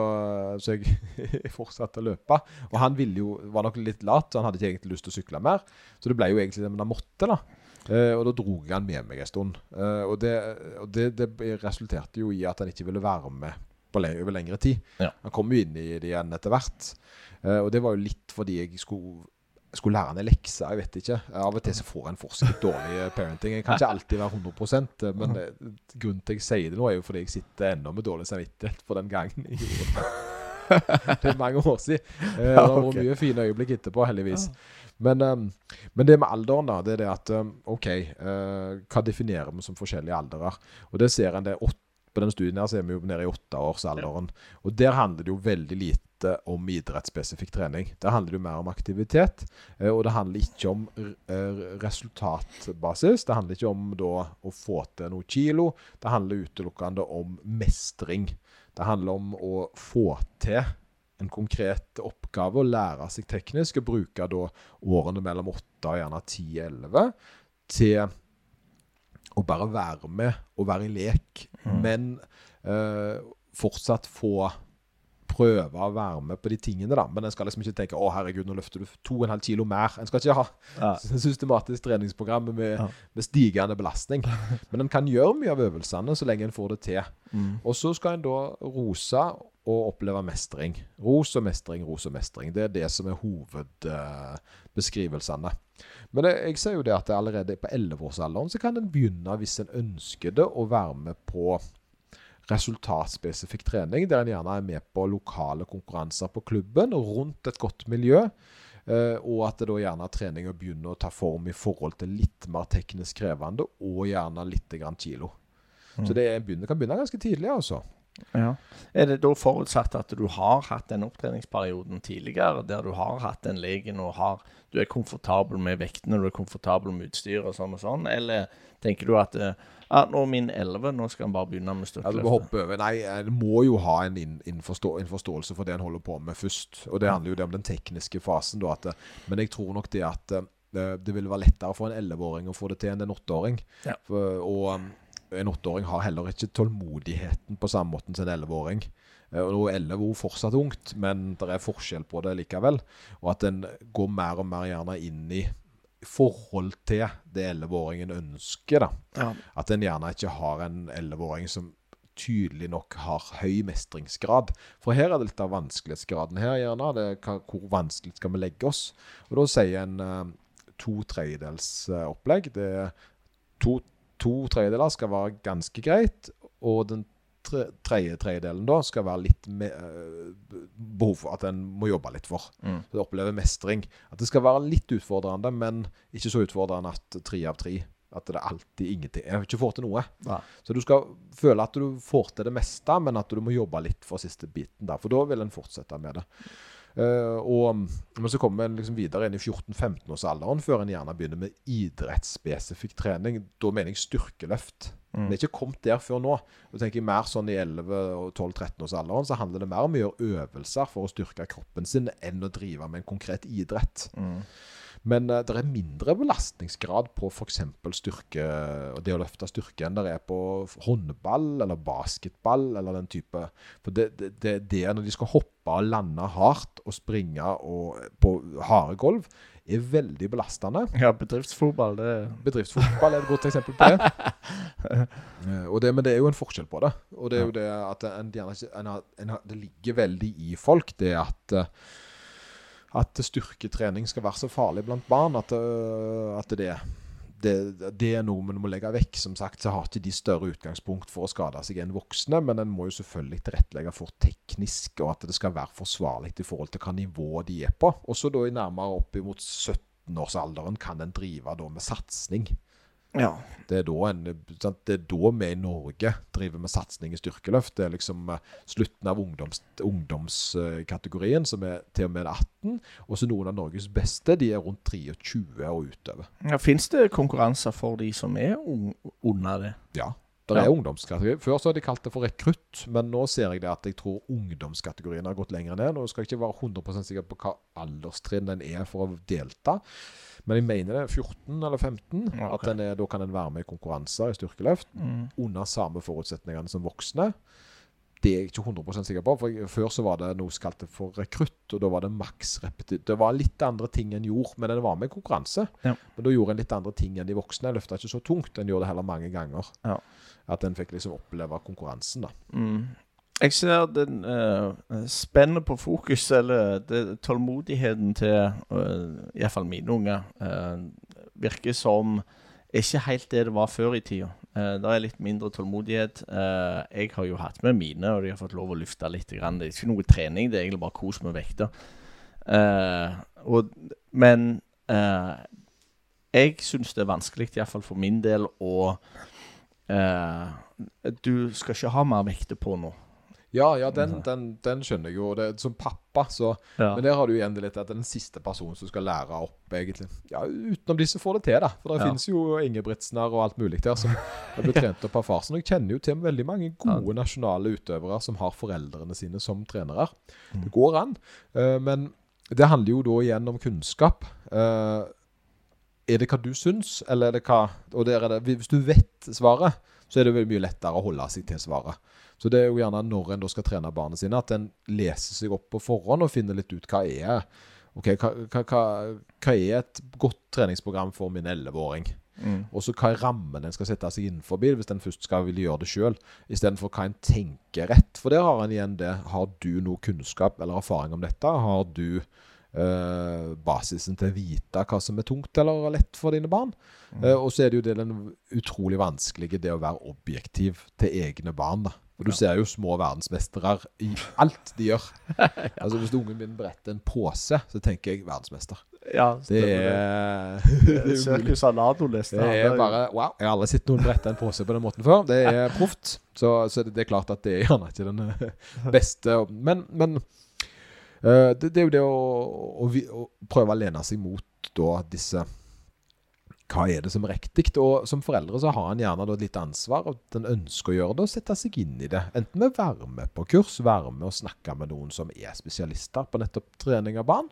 så jeg, jeg fortsatte å løpe. Og han ville jo, var nok litt lat, så han hadde ikke egentlig lyst til å sykle mer. Så det ble jo egentlig det, man måtte, da. Uh, og da dro jeg han med meg en stund. Uh, og det, og det, det resulterte jo i at han ikke ville være med på le over lengre tid. Ja. Han kom jo inn i det igjen etter hvert. Og det var jo litt fordi jeg skulle skulle lære han en lekse, jeg vet ikke. Av og til så får en forsket dårlig parenting. Jeg kan ikke alltid være 100 eh, men grunnen til jeg sier det nå, er jo fordi jeg sitter ennå med dårlig samvittighet for den gangen. jeg gjorde det. det er mange år siden. Eh, Det har vært mye fine øyeblikk etterpå, heldigvis. Men, um, men det med alderen, da, det er det at um, OK, eh, hva definerer vi som forskjellige alderer? Og det ser en det På den studien her så er vi jo nede i åtteårsalderen. Og der handler det jo veldig lite om idrettsspesifikk trening. Det handler jo mer om aktivitet. eh, Og det handler ikke om eh, resultatbasis. Det handler ikke om da å få til noe kilo. Det handler utelukkende om mestring. Det handler om å få til en konkret oppgave å lære seg teknisk, og bruke da årene mellom 8 og gjerne 10-11 til å bare være med og være i lek, men eh, fortsatt få prøve å være med på de tingene, da. Men en skal liksom ikke tenke 'Å, herregud, nå løfter du 2,5 kilo mer'. En skal ikke ha Ja. systematisk treningsprogram med, Ja. med stigende belastning. Men en kan gjøre mye av øvelsene så lenge en får det til. Mm. Og så skal en da rose og oppleve mestring. Ros og mestring, ros og mestring. Det er det som er hovedbeskrivelsene. Men jeg, jeg ser jo det at det allerede på 11-årsalderen så kan en begynne, hvis en ønsker det, å være med på resultatspesifikk trening, der en gjerne er med på lokale konkurranser på klubben og rundt et godt miljø. eh, og at det da gjerne treninga begynner å ta form i forhold til litt mer teknisk krevende, og gjerne litt grann kilo. Så det er, begynner, kan begynne ganske tidlig, altså. Ja. Er det da forutsatt at du har hatt den opptreningsperioden tidligere, der du har hatt den legen og har, du er komfortabel med vektene, du er komfortabel med utstyr og sånn og sånn, eller tenker du at eh, ja, nå er min 11, nå skal han bare begynne med Ja, du må hoppe over. Nei, en må jo ha en, inn, innforstå, en forståelse for det en holder på med først. Og det handler jo om den tekniske fasen. Da, at, men jeg tror nok det at eh, det vil være lettere for en 11-åring å få det til enn en 8-åring. Ja. Og en 8-åring har heller ikke tålmodigheten på samme måte som en 11-åring. Eh, Og nå er 11 år fortsatt ungt, men det er forskjell på det likevel. Og at en går mer og mer gjerne inn i forhold til det 11-åringen ønsker. da. Ja. At en gjerne ikke har en 11-åring som tydelig nok har høy mestringsgrad. For her er det litt av vanskelighetsgraden her, gjerne. Det hva, hvor vanskelig skal vi legge oss? Og da sier en eh, to tredjedels eh, opplegg. Det to, to tredjedeler skal være ganske greit, og den tredje tredjedelen da skal være litt med, eh, behov for at en må jobbe litt for. Mm. Så Oppleve mestring. At det skal være litt utfordrende, men ikke så utfordrende at tre av tre. At det alltid ingenting. Jeg har ikke fått til noe. Nei. Så du skal føle at du får til det meste, men at du må jobbe litt for siste biten. der, For da vil en fortsette med det. Uh, og, men så kommer en liksom videre inn i 14-15-årsalderen før en gjerne begynner med idrettsspesifikk trening. Da mener jeg styrkeløft. Mm. Vi er ikke kommet der før nå. Du tenker mer sånn I 11-12-13-årsalderen så handler det mer om å gjøre øvelser for å styrke kroppen sin enn å drive med en konkret idrett. Mm. Men uh, det er mindre belastningsgrad på f.eks. styrke og det å løfte styrke enn det er på håndball eller basketball eller den type. For det, det, det, det når de skal hoppe og lande hardt og springe og, på harde gulv, er veldig belastende. Ja, bedriftsfotball, det Bedriftsfotball er et godt eksempel på det. Eh, det. Men det er jo en forskjell på det. Og det er jo det at en, en, en, det ligger veldig i folk, det at eh, at styrketrening skal være så farlig blant barn at, øh, at det, det, det er noe man må legge vekk. Som sagt så har ikke de større utgangspunkt for å skade seg enn voksne, men en må jo selvfølgelig tilrettelegge for teknisk, og at det skal være forsvarlig i forhold til hva nivå de er på. Også da i nærmere opp mot 17-årsalderen kan en drive da med satsing. Ja. Det er, da en, det er da vi i Norge driver med satsing i styrkeløft. Det er liksom eh, slutten av ungdoms, ungdomskategorien, som er til og med 18. Og så noen av Norges beste, de er rundt 23 og utover. ja Fins det konkurranser for de som er under det? Ja. Det er Ja. ungdomskategori. Før så har de kalt det for rekrutt, men nå ser jeg det at jeg tror ungdomskategorien har gått lenger ned. Nå skal jeg ikke være 100 sikker på hva alderstrinn den er for å delta, men jeg mener det er 14 eller 15. Okay. At den er, Da kan en være med i konkurranser i styrkeløft. Mm. under samme forutsetningene som voksne. Det er jeg ikke 100 sikker på. for Før så var det noe som kalte for rekrutt, og da var det maks repetitiv. Det var litt andre ting en gjorde, men en var med konkurranse. Ja. Men da gjorde en litt andre ting enn de voksne. En løfta ikke så tungt. En gjorde det heller mange ganger. Ja. At en fikk liksom oppleve konkurransen, da. Mm. Jeg ser den uh, spennet på fokus, eller det, tålmodigheten til uh, iallfall mine unger, uh, virker som ikke helt det det var før i tida. Uh, det er litt mindre tålmodighet. Uh, jeg har jo hatt med mine, og de har fått lov å lufte litt. Grann. Det er ikke noe trening, det er egentlig bare kos med vekter. Uh, og, men eh, jeg syns det er vanskelig, iallfall for min del, å eh, Du skal ikke ha mer vekter på nå. Ja, ja, den, den, den skjønner jeg jo. Det, som pappa, så Ja. Men der har du igjen det litt at det er den siste personen som skal lære opp, egentlig. Ja, utenom de som får det til, da. For det Ja. finnes jo Ingebrigtsener og alt mulig der som blitt trent opp av far. Så jeg kjenner jo til veldig mange gode nasjonale utøvere som har foreldrene sine som trenere. Mm. Det går an. Eh, men det handler jo da igjen om kunnskap. Eh, er det hva du syns, eller er det hva Og der er det, hvis du vet svaret, så er det mye lettere å holde seg til svaret. Så det er jo gjerne når en da skal trene barna sine, at en leser seg opp på forhånd og finner litt ut hva er Ok, hva, hva, hva, er et godt treningsprogram for min 11-åring? Mm. Og så hva er rammen en skal sette seg innenfor hvis en først skal ville gjøre det sjøl, istedenfor hva en tenker rett. For der har en igjen det. Har du noe kunnskap eller erfaring om dette? Har du eh, basisen til å vite hva som er tungt eller lett for dine barn? Eh, og så er det jo det den utrolig vanskelige, det å være objektiv til egne barn. da. Og du ser jo små verdensmestere i alt de gjør. Altså Hvis ungen min bretter en pose, så tenker jeg verdensmester. Ja, Det er, er. Circus Arnado-liste. Det er bare wow. Jeg har aldri sett noen brette en pose på den måten før. Det er proft. Så, så det, det er klart at det er gjerne ikke den eh, beste. Men, men eh, det, det er jo det å, å, å prøve å lene seg mot da disse Hva er det som er riktig? Og som foreldre så har en gjerne et lite ansvar, og en ønsker å gjøre det, og sette seg inn i det. Enten med å være med på kurs, være med og snakke med noen som er spesialister på nettopp trening av barn.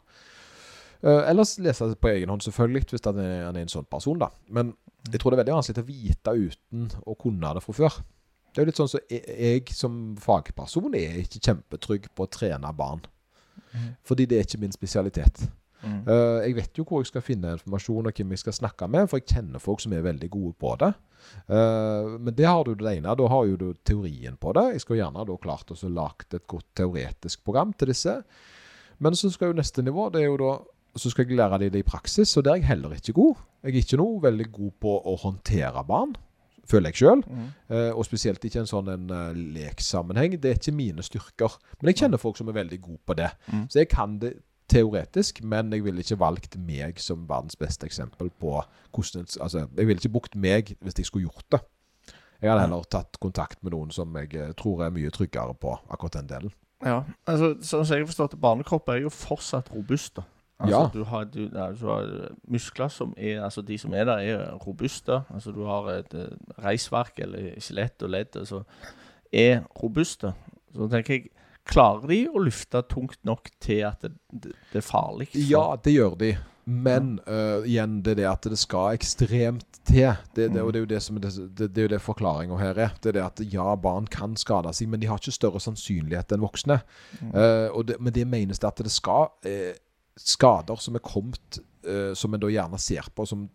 Uh, ellers lese på egen hånd, selvfølgelig, hvis han er, en sånn person. da. Men jeg tror det er veldig vanskelig å vite uten å kunne det fra før. Det er jo litt sånn så jeg, jeg som fagperson er ikke kjempetrygg på å trene barn. Fordi det er ikke min spesialitet. Mm. Uh, jeg vet jo hvor jeg skal finne informasjon og hvem jeg skal snakke med, for jeg kjenner folk som er veldig gode på det. Uh, men det har du det ene. Da har jo du teorien på det. Jeg skal gjerne da klart å lage et godt teoretisk program til disse. Men så skal jo neste nivå, det er jo da så skal jeg lære dem det i praksis, og der er jeg heller ikke god. Jeg er ikke noe veldig god på å håndtere barn. føler jeg sjøl. Mm. Eh, og spesielt ikke en sånn en uh, leksammenheng. Det er ikke mine styrker. Men jeg kjenner folk som er veldig gode på det. Mm. Så jeg kan det teoretisk, men jeg ville ikke valgt meg som verdens beste eksempel på hvordan Altså, jeg ville ikke brukt meg hvis jeg skulle gjort det. Jeg hadde heller tatt kontakt med noen som jeg eh, tror er mye tryggere på akkurat den delen. Ja, altså sånn som jeg har forstått det, barnekropp er jo fortsatt robuste. Altså, Ja. du, har, du, ja, du har muskler som er Altså de som er der, er robuste. Altså du har et eh, reisverk eller skjelett og ledd som er robuste. Så tenker jeg Klarer de å lufte tungt nok til at det, det, det er farlig? Ja, det gjør de. Men uh, igjen, det er det at det skal ekstremt til. Det, det, og det er jo det som det, det, det, er jo det forklaringa her er. Det er det at ja, barn kan skade seg, men de har ikke større sannsynlighet enn voksne. Uh, og det, men det menes det at det skal uh, skader som er kommet, som en da gjerne ser på som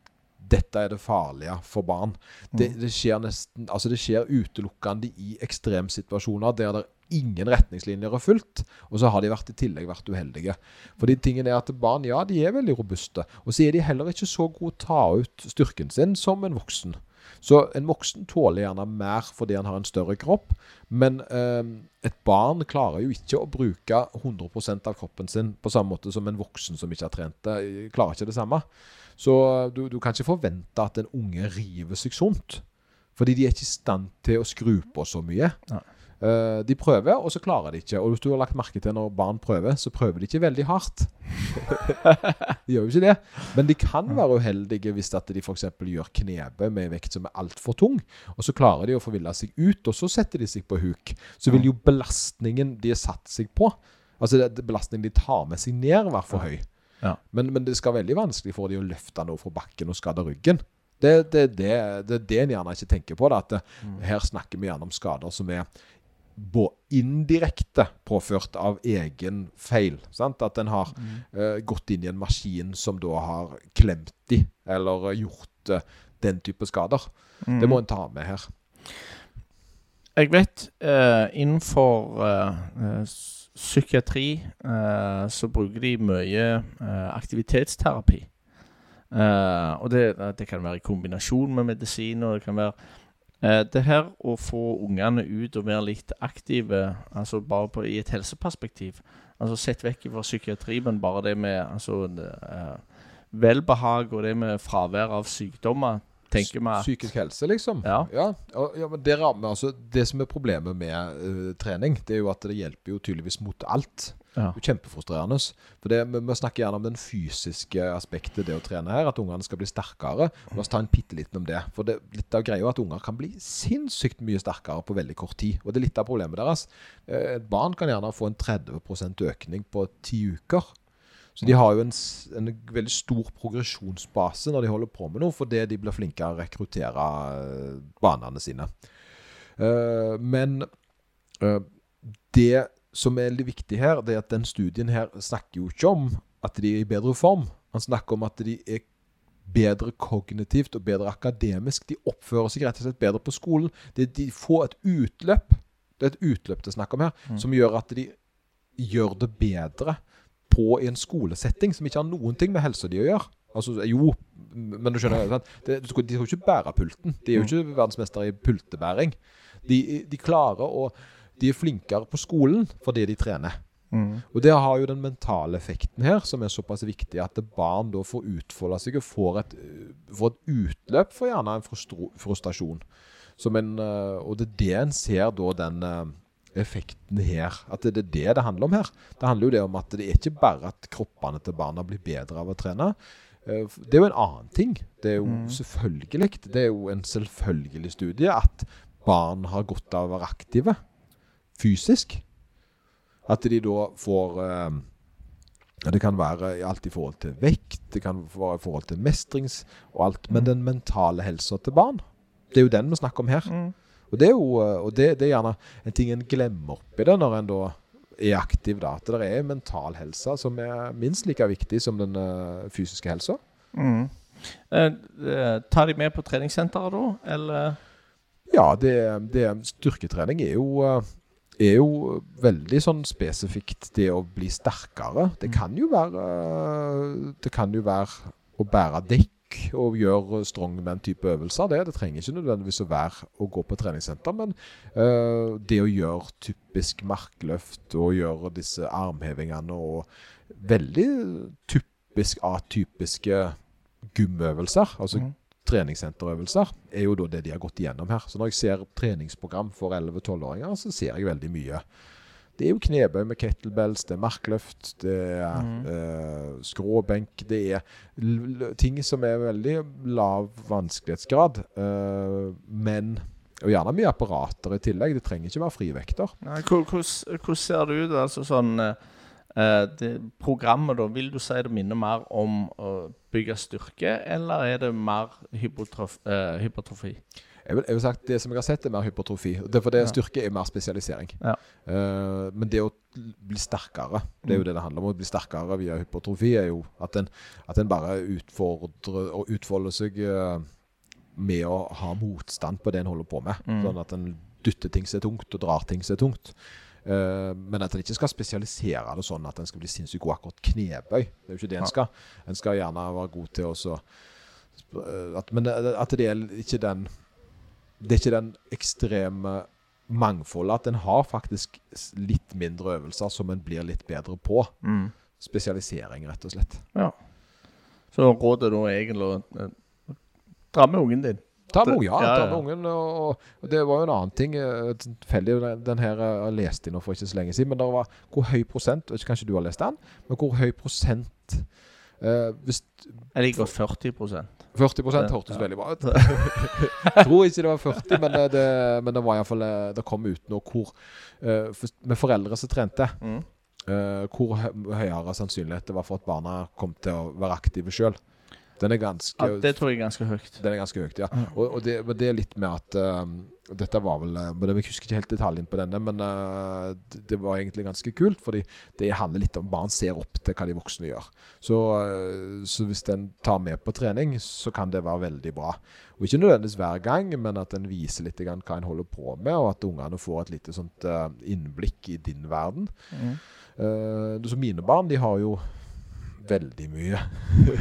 dette er det farlige for barn. Det, det skjer nesten Altså det skjer utelukkende i ekstremsituasjoner der det ingen retningslinjer er fulgt, og så har de vært i tillegg vært uheldige. Fordi tingen er at barn, ja, de er veldig robuste, og så er de heller ikke så gode å ta ut styrken sin som en voksen. Så en voksen tåler gjerne mer fordi han har en større kropp, men eh, et barn klarer jo ikke å bruke 100 av kroppen sin på samme måte som en voksen som ikke har trent det, eh, klarer ikke det samme. Så du, du kan ikke forvente at en unge river seg sunt, fordi de er ikke i stand til å skru på så mye. Nei. Eh, de prøver, og så klarer de ikke. Og hvis du har lagt merke til når barn prøver, så prøver de ikke veldig hardt. de gjør jo ikke det. Men de kan være uheldige hvis at de f.eks. gjør knebøy med vekt som er altfor tung, og så klarer de å forville seg ut, og så setter de seg på huk. Så vil jo belastningen de har satt seg på, altså belastningen de tar med seg ned, være for høy. Ja. Men, men det skal være veldig vanskelig for de å løfte noe fra bakken og skade ryggen. Det er det, det, det, det en gjerne ikke tenker på. Da, at det, Her snakker vi gjerne om skader som er indirekte påført av egen feil. Sant? At en har eh, gått inn i en maskin som da har klemt de, eller eh, gjort uh, den type skader. Det må en ta med her. Jeg vet uh, innenfor psykiatri så bruker de mye aktivitetsterapi. Og det, det kan være i kombinasjon med medisin, og det kan være Det her å få ungene ut og være litt aktive, altså bare på, i et helseperspektiv Altså Sett vekk fra psykiatri, men bare det med altså, uh, velbehag og det med fravær av sykdommer, tenker vi at Psykisk helse, liksom. Ja. Ja, ja men det, rammer, altså, det som er problemet med uh, trening, det er jo at det hjelper jo tydeligvis mot alt. Ja. Det er kjempefrustrerende. For det, vi, snakker gjerne om den fysiske aspektet det å trene her, at ungene skal bli sterkere. La oss ta en bitte liten om det. For det, litt av greia er at unger kan bli sinnssykt mye sterkere på veldig kort tid. Og det er litt av problemet deres. Eh, Et barn kan gjerne få en 30% økning på ti uker. Så de har jo en, en veldig stor progresjonsbase når de holder på med noe, fordi de blir flinkere å rekruttere eh, banene sine. Uh, men uh, det som er litt viktig her, det er at den studien her snakker jo ikke om at de er i bedre form. Han snakker om at de er bedre kognitivt og bedre akademisk. De oppfører seg rett og slett bedre på skolen. Det, de får et utløp. Det er et utløp det er snakk om her, som gjør at de gjør det bedre på i en skolesetting som ikke har noen ting med helsa di å gjøre. Altså, jo, men du skjønner sant? Det, De skal jo ikke bære pulten. De er jo ikke verdensmestere i pultebæring. De, de klarer å De er flinkere på skolen fordi de trener. Mm. Og det har jo den mentale effekten her, som er såpass viktig at barn da får utfolde seg og får et, får et utløp for gjerne en frustrasjon. En, eh, og det er det en ser da den eh, effekten her. At det er det det handler om her. Det handler jo det om at det er ikke bare at kroppene til barna blir bedre av å trene. Det er jo en annen ting. Det er jo selvfølgelig Det er jo en selvfølgelig studie at barn har godt av å være aktive fysisk. At de da får eh, Det kan være alt i forhold til vekt, det kan være i forhold til mestrings og alt. Men den mentale helsa til barn, det er jo den vi snakker om her. Mm. Og det er jo eh, og det, det er gjerne en ting en glemmer oppi det når en da er aktiv. da, At det er mental helse som er minst like viktig som den uh, fysiske helsa. Mm. Eh, eh, tar de med på treningssenteret da, eller? Ja, det, det, styrketrening er jo, er jo veldig sånn spesifikt det å bli sterkere. Det kan jo være, det kan jo være å bære dekk og gjøre strongman-type øvelser. Det, det trenger ikke nødvendigvis å være å gå på treningssenter, men uh, det å gjøre typisk markløft og gjøre disse armhevingene og veldig typisk atypiske gymøvelser, altså mm. Treningssenterøvelser, er jo da det de har gått igjennom her. Så når jeg ser treningsprogram for 11-12-åringer, så ser jeg veldig mye det er jo knebøy med kettlebells, det er markløft, det er mm. uh, skråbenk Det er ting som er veldig lav vanskelighetsgrad, uh, men og gjerne mye apparater i tillegg. Det trenger ikke være frivekter. Hvordan ser det ut? altså sånn uh, det Programmet, da, vil du si det minner mer om å bygge styrke, eller er det mer hypotrofi? Jeg vil, jeg vil sagt Det som jeg har sett, er mer hypertrofi. Det for det ja. styrke er mer spesialisering. Ja. Uh, men det å bli sterkere, det er jo mm. det det handler om. Å bli sterkere via hypertrofi er jo at en, at en bare utfordrer og utfolder seg uh, med å ha motstand på det en holder på med. Mm. Sånn at en dytter ting som er tungt, og drar ting som er tungt. Uh, men at en ikke skal spesialisere det sånn at en skal bli sinnssykt god akkurat knebøy. Det er jo ikke det en skal. En skal gjerne være god til å at, Men at det er ikke den det er ikke den ekstreme mangfoldet. At en har faktisk litt mindre øvelser som en blir litt bedre på. Mm. Spesialisering, rett og slett. Ja. Så rådet da egentlig å eh, dra med ungen din? Ta med ja. ja, ja. Ta med ungen, og, og, det var jo en annen ting. Eh, tilfeldig, den her eh, jeg leste inn for ikke så lenge siden. Men det var hvor høy prosent Kanskje du har lest den? Men hvor høy prosent eh, hvis, Jeg liker 40% 40 hørtes veldig bra ut. Jeg tror ikke det var 40, men eh, det, men det var iallfall Det kom ut nå hvor Med foreldre som trente, mm. hvor høyere sannsynlighet det var for at barna kom til å være aktive sjøl. Den er ganske ja, Det tror jeg er ganske høyt. Den er ganske høyt, ja. Og, og det, det, er litt med at uh, dette var vel men Jeg husker ikke helt detaljen på denne, men uh, det, det, var egentlig ganske kult. Fordi det handler litt om barn ser opp til hva de voksne gjør. Så, uh, så hvis en tar med på trening, så kan det være veldig bra. Og Ikke nødvendigvis hver gang, men at en viser litt hva en holder på med, og at ungene får et lite sånt innblikk i din verden. Mm. så mine barn de har jo veldig mye.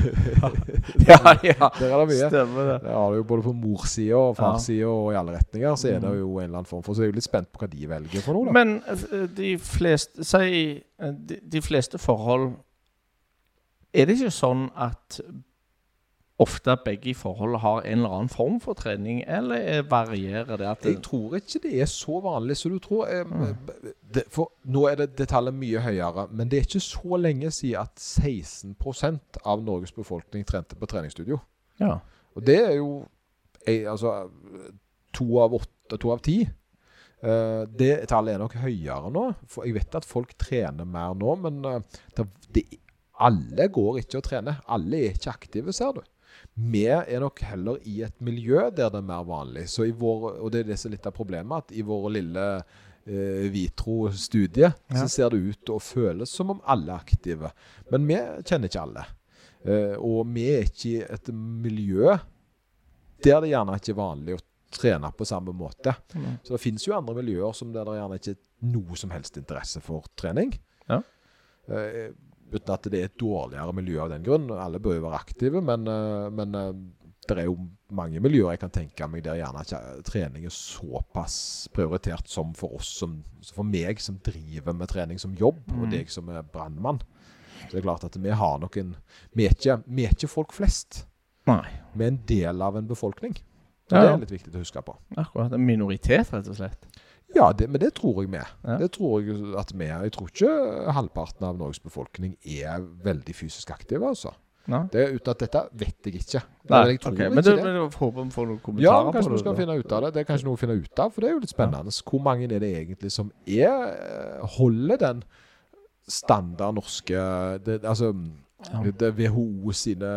ja, ja. Der er det mye. Stemmer det. Der har du jo både på morssida og farssida og i alle retninger, så er det mm. jo en eller annen form for Så jeg er jo litt spent på hva de velger for noe. Da. Men eh, de fleste Si eh, de, de fleste forhold Er det ikke sånn at ofte begge i forholdet har en eller annen form for trening, eller varierer det? jeg tror ikke det er så vanlig som du tror. Mm. Det, nå er det, det tallet mye høyere, men det er ikke så lenge siden at 16% av Norges befolkning trente på treningsstudio. Ja. Og det er jo jeg, altså, to av åtte, to av ti. Uh, det tallet er nok høyere nå. For jeg vet at folk trener mer nå, men det, det, alle går ikke og trener. Alle er ikke aktive, ser du. Vi er nok heller i et miljø der det er mer vanlig. Så i vår, og det er det som er litt av problemet, at i vår lille eh, Vitro-studie ja. så ser det ut og føles som om alle er aktive. Men vi kjenner ikke alle. Eh, og vi er ikke i et miljø der det gjerne ikke er vanlig å trene på samme måte. Mm. Så det finnes jo andre miljøer som der det gjerne ikke er noe som helst interesse for trening. Ja. Eh, uten at det er et dårligere miljø av den grunn. Alle bør jo være aktive, men, eh, men eh, det er jo mange miljøer jeg kan tenke meg der gjerne ikke trening er såpass prioritert som for oss som, for meg som driver med trening som jobb, mm. og deg som er brannmann. Så det er klart at vi har noen Vi er ikke, vi er ikke folk flest. Nei. Vi er en del av en befolkning. Ja. Det er litt viktig å huske på. Akkurat. En minoritet, rett og slett. Ja, det, men det tror jeg vi ja. Det tror jeg at vi. Jeg tror ikke halvparten av Norges befolkning er veldig fysisk aktive, altså. Det, uten at dette vet jeg ikke. Nei, jeg okay. Men det, Men håper vi får noen kommentarer ja, kanskje vi skal finne ut av det. Det er kanskje noe å finne ut av, for det er jo litt spennende. Ja. Hvor mange er det egentlig som er eh, holder den standard norske det, Altså ja. det WHO sine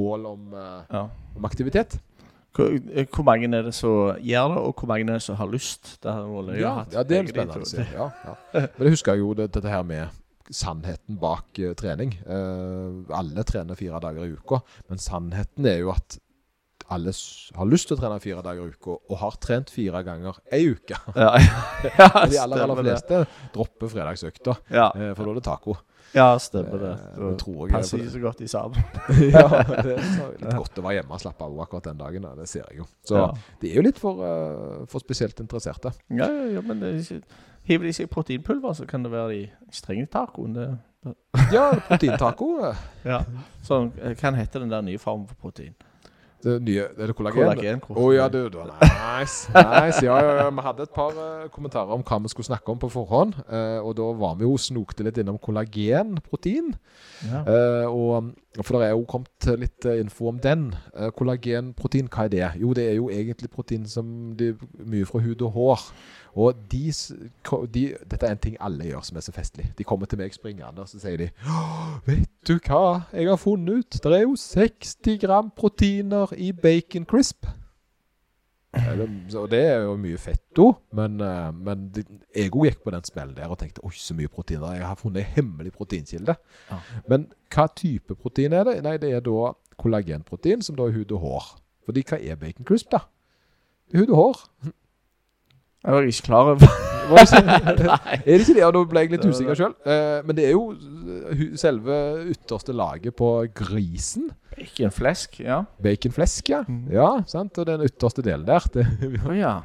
mål om, eh, om aktivitet? Hvor, eh, hvor, mange er det som gjør det, og hvor mange er det som har lyst? Det har ja, ja, det er spennende. Ja, ja. Men jeg husker jo det, dette her med sannheten bak uh, trening. Uh, alle trener fire dager i uka, men sannheten er jo at alle har lyst til å trene fire dager i uka, og har trent fire ganger ei uke. Ja, ja De aller, aller fleste det. dropper fredagsøkta, Ja, for da er det taco. Ja stemmer det. Eh, Det det tror jeg passer er- ikke så godt i sammen. ja, det er så litt godt å være hjemme og slappe av akkurat den dagen. Det ser jeg jo. Så Ja. det er jo litt for, uh, for spesielt interesserte. Ja, ja, ja, men er Hiver de seg proteinpulver, så kan det være de strenge tacoen. Det, Ja, proteintaco. eh, ja. Sånn, eh, hva heter den der nye formen for protein? Det nye, er det kollagen? Kollagen. Å ja, du, du. Nice. nice. Ja, ja, ja, vi hadde et par uh, kommentarer om hva vi skulle snakke om på forhånd. Uh, og da var vi jo snokte litt innom kollagenprotein. Ja. Uh, og, for det er jo kommet litt info om den. Kollagenprotein, hva er det? Jo, det er jo egentlig protein som de, mye fra hud og hår. Og de, de, dette er en ting alle gjør som er så festlig. De kommer til meg springende og så sier de «Åh, Vet du hva jeg har funnet ut? Det er jo 60 gram proteiner i bacon crisp. Og det er jo mye fett òg, men, eh, men jeg òg gikk på den smellen der og tenkte oi, så mye proteiner. Jeg har funnet en hemmelig proteinkilde. Ja. Men hva type protein er det? Nei, det er da kollagenprotein, som da er hud og hår. Fordi hva er bacon crisp, da? Det er hud og hår. Jeg var ikke klar over? er det ikke det? Og nå ble jeg litt usikker sjøl. men det er jo eh, selve ytterste laget på grisen. Baconflesk, ja. Baconflesk, ja. Mhm. Ja, sant? Og den ytterste delen der. Det, oh, ja.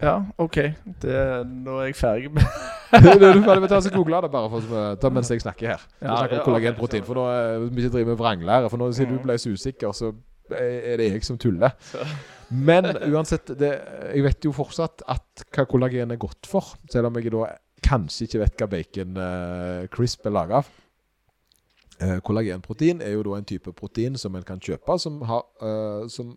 Ja, OK. Det, nå er jeg ferdig med Nå er du ferdig med å og google det bare for, ta mens jeg snakker her. Du Ja, snakker om kollagenprotein, for nå eh, vi ikke driver med vranglære. For nå siden du ble så usikker, så er det jeg som tuller. Men uansett, det, jeg vet jo fortsatt at hva kollagen er godt for. Selv om jeg da kanskje ikke vet hva bacon uh, crisp er laga av. Uh, kollagenprotein er jo da en type protein som en kan kjøpe, som, har, uh, som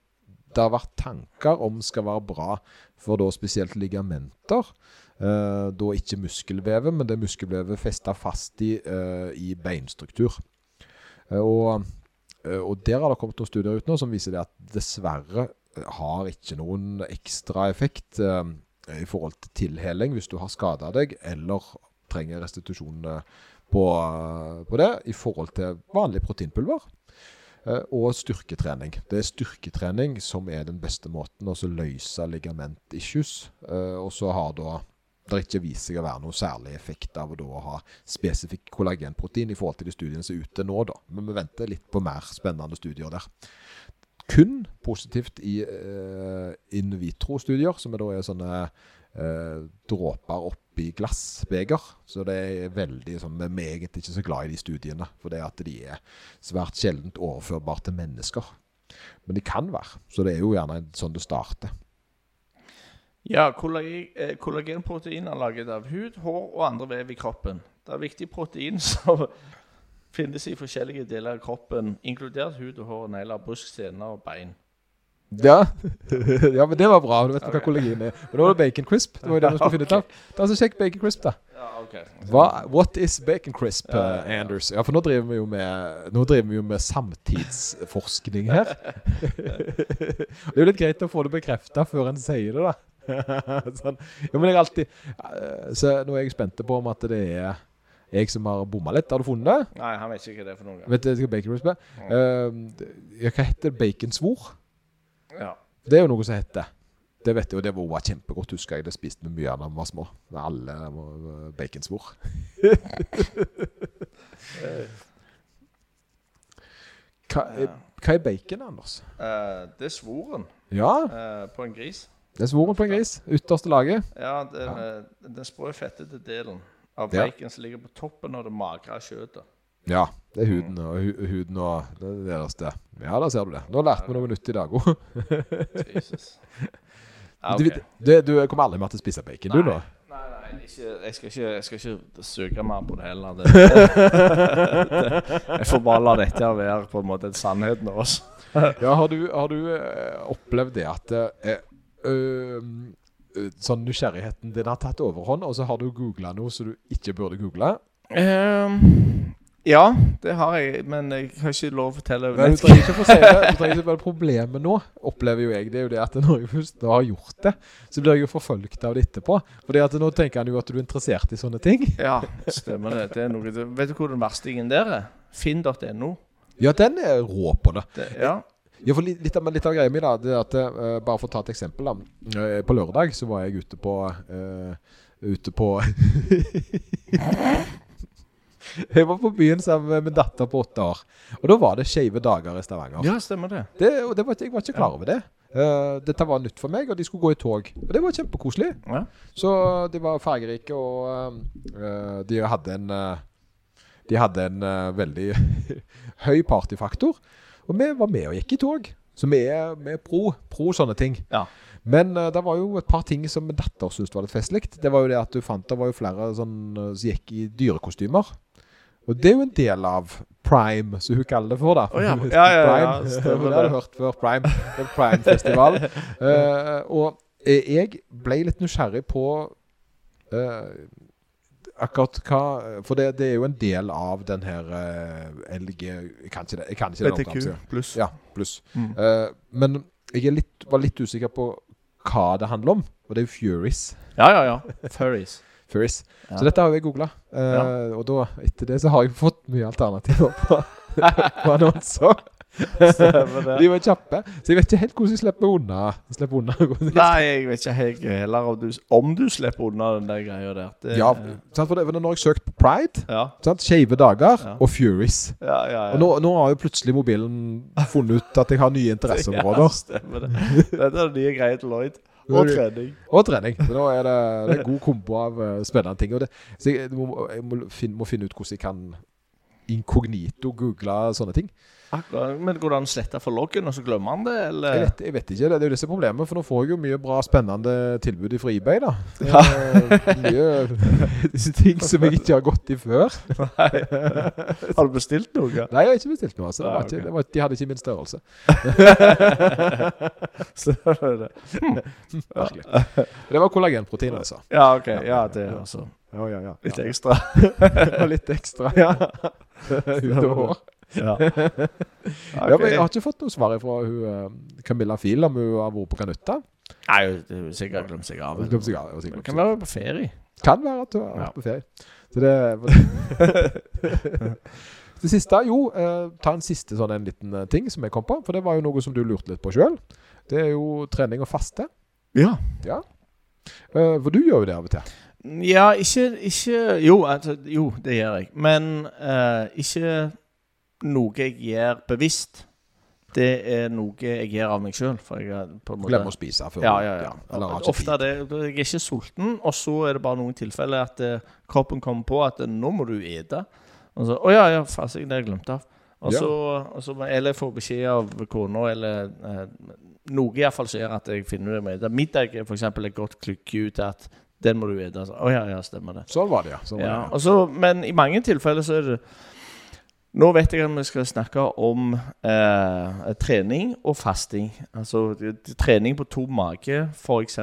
det har vært tanker om skal være bra for da spesielt ligamenter. Uh, da ikke muskelvevet, men det muskelvevet festa fast i, uh, i beinstruktur. Uh, og, og der har det kommet noen studier ut nå som viser det at dessverre har ikke noen ekstra effekt eh, i forhold til tilheling hvis du har skada deg eller trenger restitusjon eh, på, eh, på det i forhold til vanlig proteinpulver. Og styrketrening. Det er styrketrening som er den beste måten å løse ligament-issues. Og så har da det ikke vist seg å være noen særlig effekt av å ha spesifikk kollagenprotein i forhold til de studiene som er ute nå, da. Men vi venter litt på mer spennende studier der. Kun positivt i uh, in vitro-studier, som er da er sånne uh, dråper oppi glassbeger. Så det er veldig sånn, Vi er egentlig ikke så glad i de studiene, for det at de er svært sjeldent overførbare til mennesker. Men de kan være, så det er jo gjerne sånn det starter. Ja, eh, kollagenprotein er laget av hud, hår og andre vev i kroppen. Det er viktig protein som finnes i forskjellige deler av kroppen, inkludert hud og hår, negler, brusk, sener og bein. Ja. ja, men det var bra. Du vet hva kollegien er. Men nå var det bacon crisp. Det var det vi skulle finne ut av. Ta så Sjekk bacon crisp, da. Ja, ok. Hva, what is bacon crisp, Ja, ja. Anders? Ja, for nå driver vi jo med, nå driver vi jo med samtidsforskning her. det er jo litt greit å få det bekrefta før en sier det, da. sånn. Jo, men jeg alltid eh, Så nå er jeg spent på om at det er jeg som har bomma litt. Har du funnet det? Nei, han vet ikke hva det er for noe. Vet du hva bacon crisp er? Uh, hva heter det? Baconsvor? Ja. Det er jo noe som heter Det vet jeg og det var kjempegodt, husker jeg. Det spiste vi mye av da vi var små. Med alle var baconsvor. hva, er, hva er bacon, Anders? Uh, det er svoren Ja, Uh, på en gris. det er svoren på en gris. Ytterste laget. Ja, den, ja. den sprø fettete delen av bacon som ligger på toppen av det magre kjøttet. Ja, det er huden og, hu, huden og det nederste. Ja, da ser du det. Nå lærte vi noe nytt i dag òg. Ja, Du, du, du kommer aldri mer til å spise bacon, du, nå? Nei, nei, ikke, jeg, skal ikke, jeg skal ikke søke mer på det heller. Det, det, jeg får bare la dette være på en måte sannheten av oss. Ja, har du, har du eh, opplevd det at eh, ø, ø, sånn nysgjerrigheten din har tatt overhånd, og så har du googla noe som du ikke burde google? Um, ja, det har jeg, men jeg har ikke lov å fortelle Nei, du trenger ikke det. Du trenger ikke være Problemet nå, opplever jo jeg, det er jo det at når jeg først har gjort det, så blir jeg jo forfølgt av det etterpå. Fordi at nå tenker han jo at du er interessert i sånne ting. Ja, stemmer det. det, noe, vet du hvor den verstingen der er? Finn.no. Ja, den er rå på det. Det, ja. Ja, for litt, av, litt av greia mi, da, det at uh, Bare for å ta et eksempel. da uh, På lørdag så var jeg ute på uh, Ute på Jeg var på byen sammen med min datter på åtte år. Og da var det skeive dager i Stavanger. Ja, stemmer det. Det, det var, jeg var ikke klar over det. Uh, dette var nytt for meg, og de skulle gå i tog. Og det var kjempekoselig. Ja. Så de var fargerike, og uh, de hadde en uh, De hadde en veldig høy partyfaktor. Og vi var med og gikk i tog. Så vi er, vi er pro, pro sånne ting. Ja. Men uh, det var jo et par ting som min datter syntes var litt festlig. Det var jo det at du fant det var jo flere sånn, eh, som gikk i dyrekostymer. Og det er jo en del av Prime, som hun kaller det for. da Oh, ja. Ja, ja, ja, Prime. stemmer det har du hørt før. Prime. Prime-festival. uh, og eh, jeg ble litt nysgjerrig på eh, akkurat hva For det, det er jo en del av den her uh, LG Jeg kan ikke det. Jeg kan ikke den BTQ oppgaven. pluss. Ja, pluss. Mm. Uh, men jeg er litt, var litt usikker på hva det handler om. Og det er jo Furies. Ja, ja, ja. Furies. Furies. Ja. Så dette har jeg googla. Og da, etter det så har jeg fått mye alternativer på, på annonser. De var kjappe. Så jeg vet ikke helt hvordan jeg slipper unna. Slipper unna. Nei, jeg vet ikke helt heller om du, om du slipper unna den der greia der. Det, Ja, sant, for det, for når jeg søkte på Pride, ja. sant, skeive dager Ja. og Furies Ja, ja, ja. Og nå, nå har jo plutselig mobilen funnet ut at jeg har nye Ja, interesseområder. stemmer det. Dette er nye greia til Lloyd. Og trening. Og trening. Så nå er det, det er en god kombo av eh, spennende ting. Det, så jeg, må, jeg må, finne, må finne ut hvordan jeg kan inkognito google sånne ting. Akkurat. Men går det an å slette for loggen, og så glemmer han det, eller? Jeg vet, jeg vet ikke. Det er jo disse som problemet, for nå får jeg jo mye bra, spennende tilbud fra eBay. da. ja. mye disse ting som jeg ikke har gått i før. Har du bestilt noe? Nei, jeg har ikke bestilt noe. altså. Det Ah, var ikke, det var, de hadde ikke min størrelse. Stemmer det. Merkelig. Det var kollagenprotein, altså. Ja, ok. Ja, det også Ja, ja, ja. litt ekstra. Litt ekstra, ja. Utover hår. Okay. Ja, men jeg har ikke fått noe svar fra hun, eh, Camilla Fiel om hun har vært på Kanutta. Nei, er jo sikkert glemt seg av. Glemt seg av- sikkert kan være på ferie. Kan være at hun har vært på ferie. Så det Det siste, jo, eh, ta en siste sånn en liten eh, ting som jeg kom på. For det var jo noe som du lurte litt på sjøl. Det er jo trening og faste. Ja. Eh, for du gjør jo det av og til. Ja, ikke, ikke jo, altså, jo, det gjør jeg. Men eh, ikke noe jeg gjør bevisst. Det er noe jeg gjør av meg sjøl. For er Glemmer å spise før. Ja, ja, ja. Ikke Ofte er det Jeg er ikke sulten, og så er det bare noen tilfeller at eh, kroppen kommer på at eh, nå må du ete. Og så Å ja, ja, fasing, det har jeg glemt av. Og Ja. så, og så Eller jeg får beskjed av kona, eller eh, noe iallfall skjer at jeg finner det med. Middag er f.eks. et godt klikk ut at den må du ete. Å ja, ja, stemmer det. Sånn var det, ja. Sånn var Ja, det. og så, men i mange tilfeller så er det Nå vet jeg at vi skal snakke om eh, trening og fasting. Altså trening på tom mage, f.eks.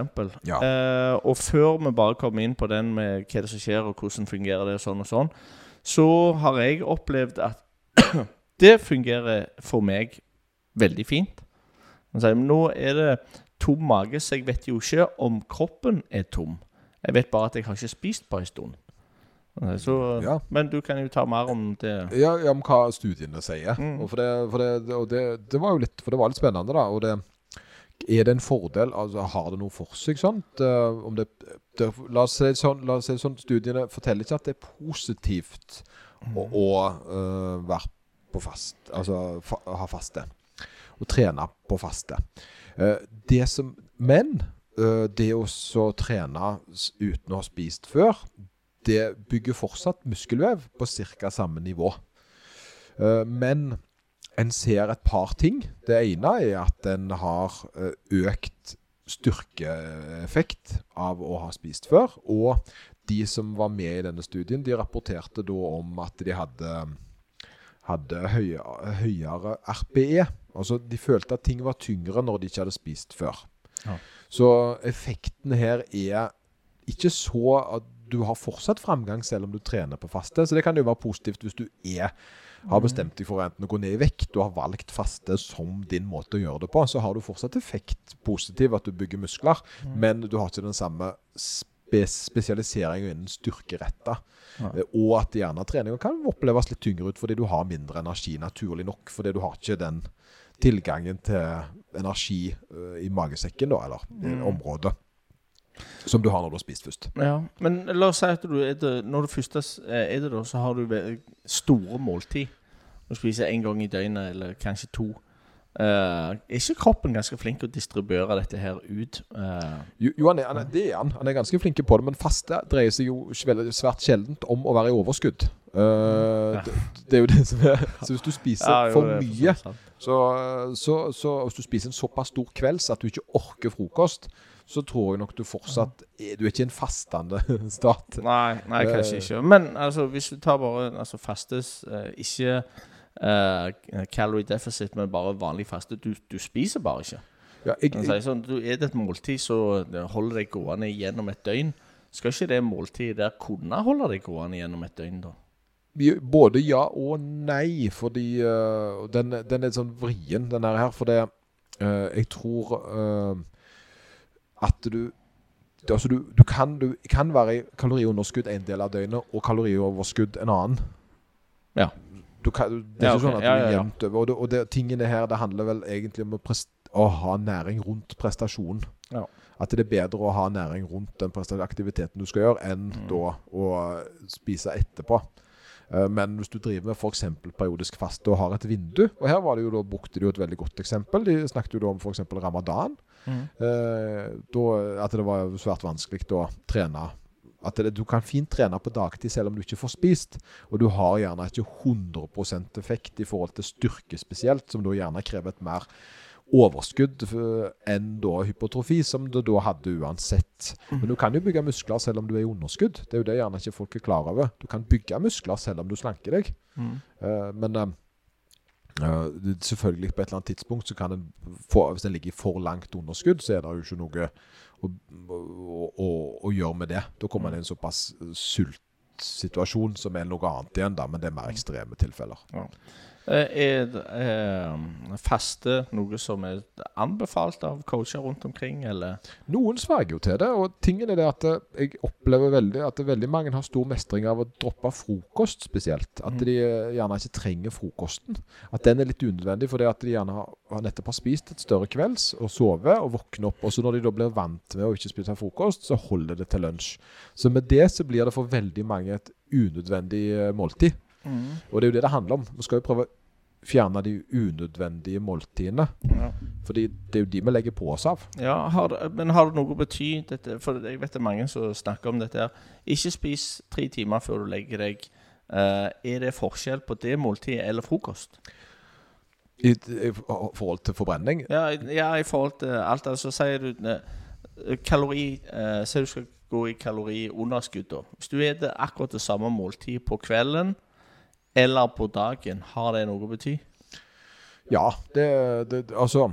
Ja. Eh, og før vi bare kommer inn på den med hva det som skjer, og hvordan fungerer det, og sånn og sånn, så har jeg opplevd at det fungerer for meg veldig fint. Men Nå er det tom mage, så jeg vet jo ikke om kroppen er tom. Jeg vet bare at jeg har ikke spist på en stund. Så, Ja. Men du kan jo ta mer om det. Ja, ja, om hva studiene sier. Mm. Og, for det, for det, og det, det var jo litt For det var litt spennende, da. Og det er det en fordel? Altså, Har det noe for seg? sånt? Eh, om det, la, oss si sånn, la oss si sånn, studiene forteller ikke at det er positivt å, å uh, være på fast Altså fa, ha faste. Å trene på faste. Uh, det som Men uh, det å så trene uten å ha spist før, det bygger fortsatt muskelvev på ca. samme nivå. Eh, men en ser et par ting. Det ene er at en har eh, økt styrkeeffekt av å ha spist før. Og de som var med i denne studien, de rapporterte da om at de hadde, hadde høyere, høyere RPE. Altså de følte at ting var tyngre når de ikke hadde spist før. Ja. Så effekten her er ikke så at du har fortsatt framgang selv om du trener på faste. Så det kan jo være positivt hvis du er, har bestemt deg for enten å gå ned i vekt, du har valgt faste som din måte å gjøre det på, så har du fortsatt effekt positiv at du bygger muskler, men du har ikke den samme spesialiseringen spesialisering innen styrkeretta. Ja. Eh, Og at gjerne treninga kan oppleves litt tyngre ut fordi du har mindre energi, naturlig nok. Fordi du har ikke den tilgangen til energi eh, i magesekken, da, eller Mm. området, som du har når du har spist først. Ja, men la oss si at du er det, når du først er det, da, så har du store måltid. Du spiser én gang i døgnet, eller kanskje to. Uh, er ikke kroppen ganske flink til å distribuere dette her ut? Uh, Jo, jo han er, han er, det er han. Han er ganske flink på det, men faste dreier seg jo svært sjeldent om å være i overskudd. Uh, Ja. det, det er jo det som er Så hvis du spiser ja, jo, for mye, så så, så, så hvis du spiser en såpass stor kvelds at du ikke orker frokost, så tror jeg nok du fortsatt er, Du er ikke en fastende stat. Nei, nei, kanskje Eh. ikke. Men altså, hvis du tar bare altså, fastes eh, Ikke eh, calorie deficit, men bare vanlig faste. Du, du spiser bare ikke. Ja, jeg, jeg, sånn, Du er det et måltid så holder deg gående gjennom et døgn. Skal ikke det måltidet der kunne holde deg gående gjennom et døgn, da? Både ja og nei, fordi uh, den, den er sånn vrien, den her. For det øh, Jeg tror øh, at du altså du, du, kan, du kan være i kaloriunderskudd en del av døgnet, og kalorioverskudd en annen. Ja. Du kan, det er Ja, ikke sånn at du er jevnt over. Og, det, og det, tingene her, det handler vel egentlig om å, prest, å ha næring rundt prestasjonen. Ja. At det er bedre å ha næring rundt den aktiviteten du skal gjøre, enn Mm. da å spise etterpå. Eh, Men hvis du driver med f.eks. periodisk faste og har et vindu Og her var det jo da, brukte de jo et veldig godt eksempel. De snakket jo da om f.eks. ramadan. Mm. Eh, da, at det var svært vanskelig å trene At det, du kan fint trene på dagtid selv om du ikke får spist. Og du har gjerne ikke 100% effekt i forhold til styrke spesielt, som da gjerne krever et mer overskudd enn da hypotrofi, som du da hadde uansett. Men du kan jo bygge muskler selv om du er i underskudd. Det er jo det gjerne ikke folk er klar over. Du kan bygge muskler selv om du slanker deg. Mm. Eh, men eh, eh, selvfølgelig på et eller annet tidspunkt så kan en få, Hvis en ligger i for langt underskudd, så er det jo ikke noe å, å, å, å gjøre med det. Da kommer en i en såpass sult situasjon som er noe annet igjen, da, men det er mer ekstreme tilfeller. Eh, Er det, eh, faste noe som er anbefalt av coacher rundt omkring, eller? Noen sverger jo til det, og tingen er det at eh, jeg opplever veldig at veldig mange har stor mestring av å droppe frokost spesielt. At Mhm. de eh, gjerne ikke trenger frokosten. At den er litt unødvendig, fordi at de gjerne har, nettopp har spist et større kvelds og sovet og våkner opp. Og så når de da blir vant med å ikke spise frokost, så holder det til lunsj. Så med det så blir det for veldig mange et unødvendig eh, måltid. Og det er jo det det handler om. Vi skal jo prøve å fjerne de unødvendige måltidene. Ja. Fordi det er jo de vi legger på oss av. Ja, har det, men har det noe å bety dette? For jeg vet det er mange som snakker om dette her. Ikke spis tre timer før du legger deg. Uh, er det forskjell på det måltidet eller frokost? I, I forhold til forbrenning? Ja, i- ja, i forhold til alt. Altså, sier du eh, kalori uh, Sier du skal gå i kaloriunderskudd, da. Hvis du spiser akkurat det samme måltid på kvelden eller på dagen, har det noe å bety? Ja, det, det Altså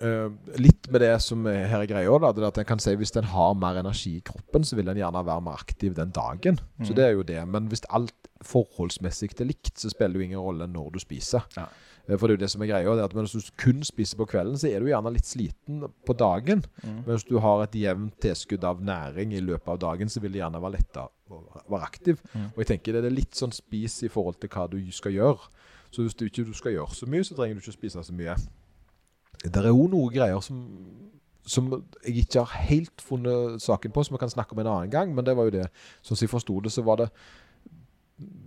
eh, Litt med det som er her er greia, da, det er at en kan si hvis en har mer energi i kroppen, så vil en gjerne være mer aktiv den dagen. Så Mhm. det er jo det. Men hvis alt forholdsmessig er likt, så spiller det jo ingen rolle når du spiser. Ja. Eh, For det er jo det som er greia. Det er at Hvis du kun spiser på kvelden, så er du gjerne litt sliten på dagen. Mm. Men hvis du har et jevnt tilskudd av næring i løpet av dagen, så vil det gjerne være lett å være aktiv. Mm. Og jeg tenker det er litt sånn spis i forhold til hva du skal gjøre. Så hvis du ikke skal gjøre så mye, så trenger du ikke spise så mye. Det er jo noen greier som, som jeg ikke har helt funnet saken på, som vi kan snakke om en annen gang. Men det var jo det. Sånn som jeg forsto det, så var det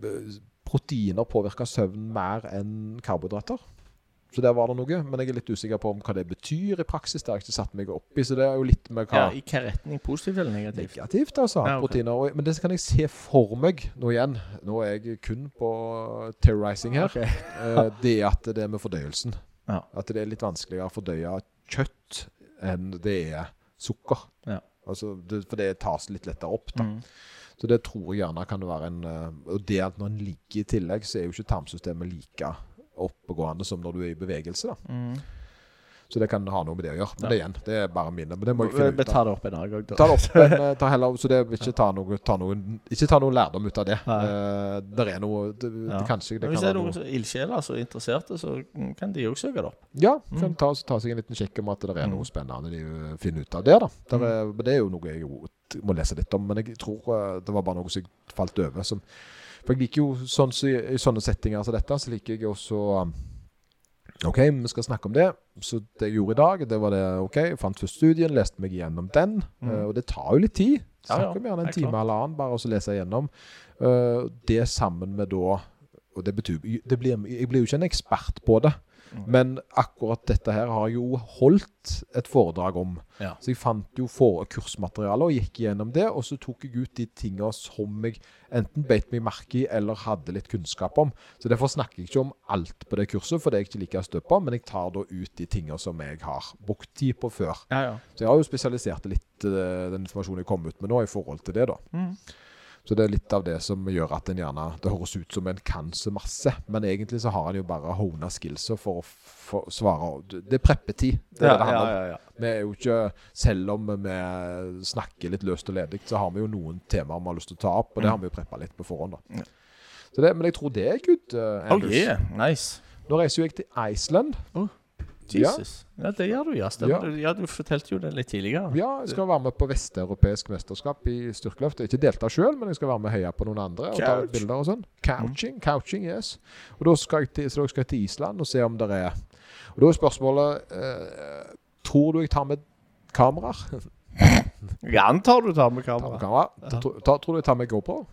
eh, Proteiner påvirka søvn mer enn karbohydrater. Så der var det noe. Men jeg er litt usikker på om hva det betyr i praksis. Det har jeg ikke satt meg opp i. Så det er jo litt med hva Ja, I hvilken retning? Positivt eller negativt? Negativt, altså. Ja, ok. Proteiner. Og, men det kan jeg se for meg nå igjen. Nå er jeg kun på terrorizing her. Ok. Eh, det at det er med fordøyelsen. Ja. At det er litt vanskeligere å fordøye kjøtt enn det er sukker. Ja. Altså, det, for det tas litt lettere opp. da. Mm. Så det tror jeg gjerne kan være en eh, Og det at når en ligger i tillegg, så er jo ikke tarmsystemet like oppegående som når du er i bevegelse. da. Mm. Så det kan ha noe med det å gjøre. Men Ja. det igjen, det er bare mine. Men det må jeg finne ut av. tar det opp en annen gang. da. Ta det opp, men eh, ta heller, så det ikke ta noe, ta noen, ikke ta noe lærdom ut av det. Nei. Eh, der er noe det, Ja. Kanskje det Men kan hvis det er noen noe ildsjeler som er interesserte, så kan de òg søke det opp. Ja, Mm. kan ta, ta seg en liten sjekk om at det er Mm. noe spennende de finner ut av det. da der Mm. det er jo noe jeg jo må lese litt om. Men jeg tror eh, det var bare noe som jeg falt over. Som, for jeg liker jo sånn så, i, sånne settinger som dette, så liker jeg også um, OK, vi skal snakke om det. Så det jeg gjorde i dag, det var det OK. Jeg fant først studien, leste meg gjennom den. Mm. eh, og det tar jo litt tid. Ja, ja, om gjerne en time eller annen bare å lese gjennom. Eh, det sammen med da Og det betyr det blir, Jeg blir jo ikke en ekspert på det. Men akkurat dette her har jo holdt et foredrag om. Ja. Så jeg fant jo for kursmateriale og gikk gjennom det. Og så tok jeg ut de tingene som jeg enten beit meg merke i eller hadde litt kunnskap om. Så derfor snakker jeg ikke om alt på det kurset, for det er jeg ikke like støtt på. Men jeg tar da ut de tingene som jeg har brukt tid på før. Ja, ja. Så jeg har jo spesialisert litt, eh, den informasjonen jeg kom ut med nå, i forhold til det, da. Mm. Så det er litt av det som gjør at en gjerne Det høres ut som en kan så masse, men egentlig så har en jo bare hona skillsa for å for svare Det er preppetid. Det er Ja, det det handler om. ja, ja. Vi er jo ikke Selv om vi snakker litt løst og ledig, så har vi jo noen temaer vi har lyst til å ta opp, og det har vi jo preppa litt på forhånd, da. Så det, men jeg tror det er good, uh, Oh yeah, nice. Nå reiser jo jeg til Iceland. Jesus. Ja, det gjør du, ja. Stemmer. Ja. du fortalte jo det litt tidligere. Ja, jeg skal være med på vesteuropeisk mesterskap i styrkeløft. Ikke delta sjøl, men jeg skal være med og heie på noen andre. Og ta bilder og sånn. Couching, couching, yes. Og da skal jeg til, så skal jeg til Island og se om det er Og da er spørsmålet eh, Tror du jeg tar med kameraer? Jeg antar du tar med Tar med kamera. kamera. Ja. Tror, tror du jeg tar med GoPro?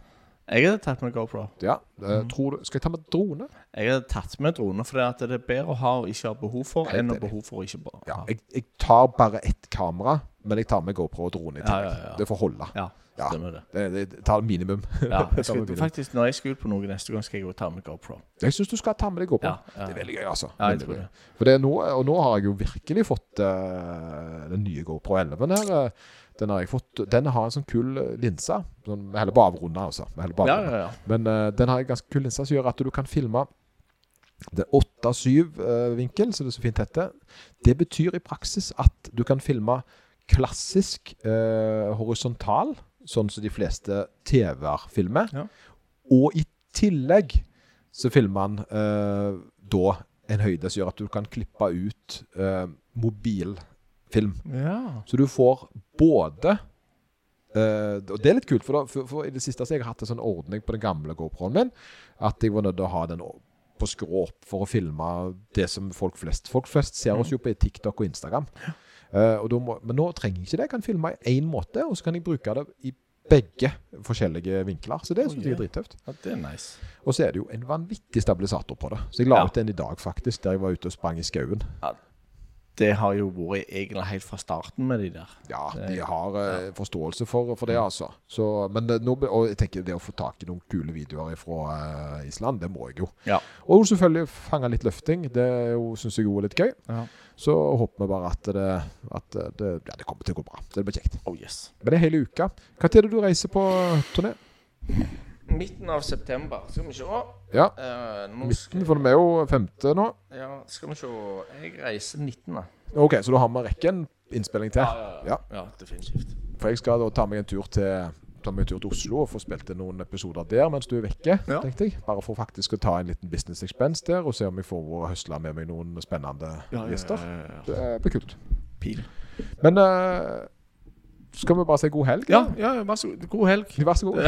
Jeg hadde tatt med GoPro. Ja. det, Mhm. tror du, skal jeg ta med drone? Jeg hadde tatt med drone, for det er bedre å ha og ikke ha behov for, enn å ha behov for og ikke bare Ja. ha. Jeg, jeg tar bare ett kamera, men jeg tar med GoPro og drone i tillegg. ja, ja. Det får holde. Ja, Ja. stemmer det. Det, det, det tar minimum. Ja, jeg skal, minimum. faktisk, når jeg skal ut på noe neste gang, skal jeg jo ta med GoPro. Jeg syns du skal ta med deg GoPro. Ja, ja. Det er veldig gøy, altså. Ja, jeg tror det. For det er nå, og nå har jeg jo virkelig fått uh, den nye GoPro 11 her. eh, den har jeg fått Den har en sånn kul eh, linse. Sånn, vi holder på å avrunde, altså. Ja, ja, ja. Men uh, den har en ganske kul linse som gjør at du kan filme det 8-7-vinkel, som det så fint heter. Det betyr i praksis at du kan filme klassisk eh, horisontal, sånn som de fleste TV-er filmer. Ja. Og i tillegg så filmer han eh, da en høyde som gjør at du kan klippe ut eh, mobilfilm. ja. Så du får både Uh, Og det er litt kult, for, da, for, for i det siste så har jeg hatt en sånn ordning på den gamle GoPro-en min at jeg var nødt til å ha den på skrå opp for å filme det som folk flest Folk flest ser oss jo på TikTok og Instagram. Uh, og må, men nå trenger jeg ikke det. Jeg kan filme i én måte, og så kan jeg bruke det i begge forskjellige vinkler. Så det Oh, synes jeg er drittøft. ja, det er nice. Og så er det jo en vanvittig stabilisator på det. Så jeg la Ja. ut den i dag, faktisk, der jeg var ute og sprang i skauen. Det har jo vært egentlig helt fra starten med de der. Ja, de har eh, forståelse for, for det, altså. Så, men nå, og jeg tenker det å få tak i noen kule videoer fra eh, Island, det må jeg jo. Ja. Og selvfølgelig fange litt løfting. Det syns jeg jo er litt gøy. Ja. Så håper vi bare at det, at det, ja, det kommer til å gå bra. Det blir kjekt. Oh yes. Men det er hele uka. Tid er det du reiser på turné? Midten av september. Skal vi se. Ja, Uh, midten, for vi er jo femte nå. ja, skal vi se. Jeg reiser 19. da. Ok, så da har vi rekke en innspilling til. ja, Ja. ja definitivt. For jeg skal da ta meg en tur til Ta meg en tur til Oslo og få spilt inn noen episoder der mens du er vekke. Ja. tenkte jeg. Bare for faktisk å ta en liten business expense der og se om jeg får å høsle med meg noen spennende gjester. Det blir kult. Pil. Men eh, skal vi bare si god helg? Ja, ja, vær så god. God helg. Vær så god.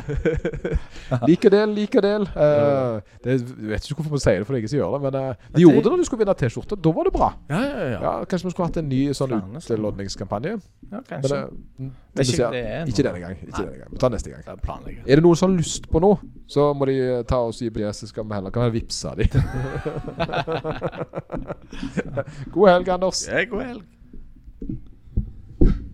like del, like del. Uh, det, jeg vet ikke hvorfor vi sier det for det er ingen som gjør det, men uh, de gjorde det når du skulle vinne T-skjorte. Da var det bra. Ja, ja, ja. Ja, Kanskje vi skulle hatt en ny sånn utlodningskampanje. ja Men kanskje. det er ikke det er ikke denne gang. Ikke denne gang. Vi tar neste gang. Planlegger. Er det noen som har lyst på noe, så må de ta oss i BS, så skal vi heller kan vi vippse de. God helg, Anders. Ja, god helg. you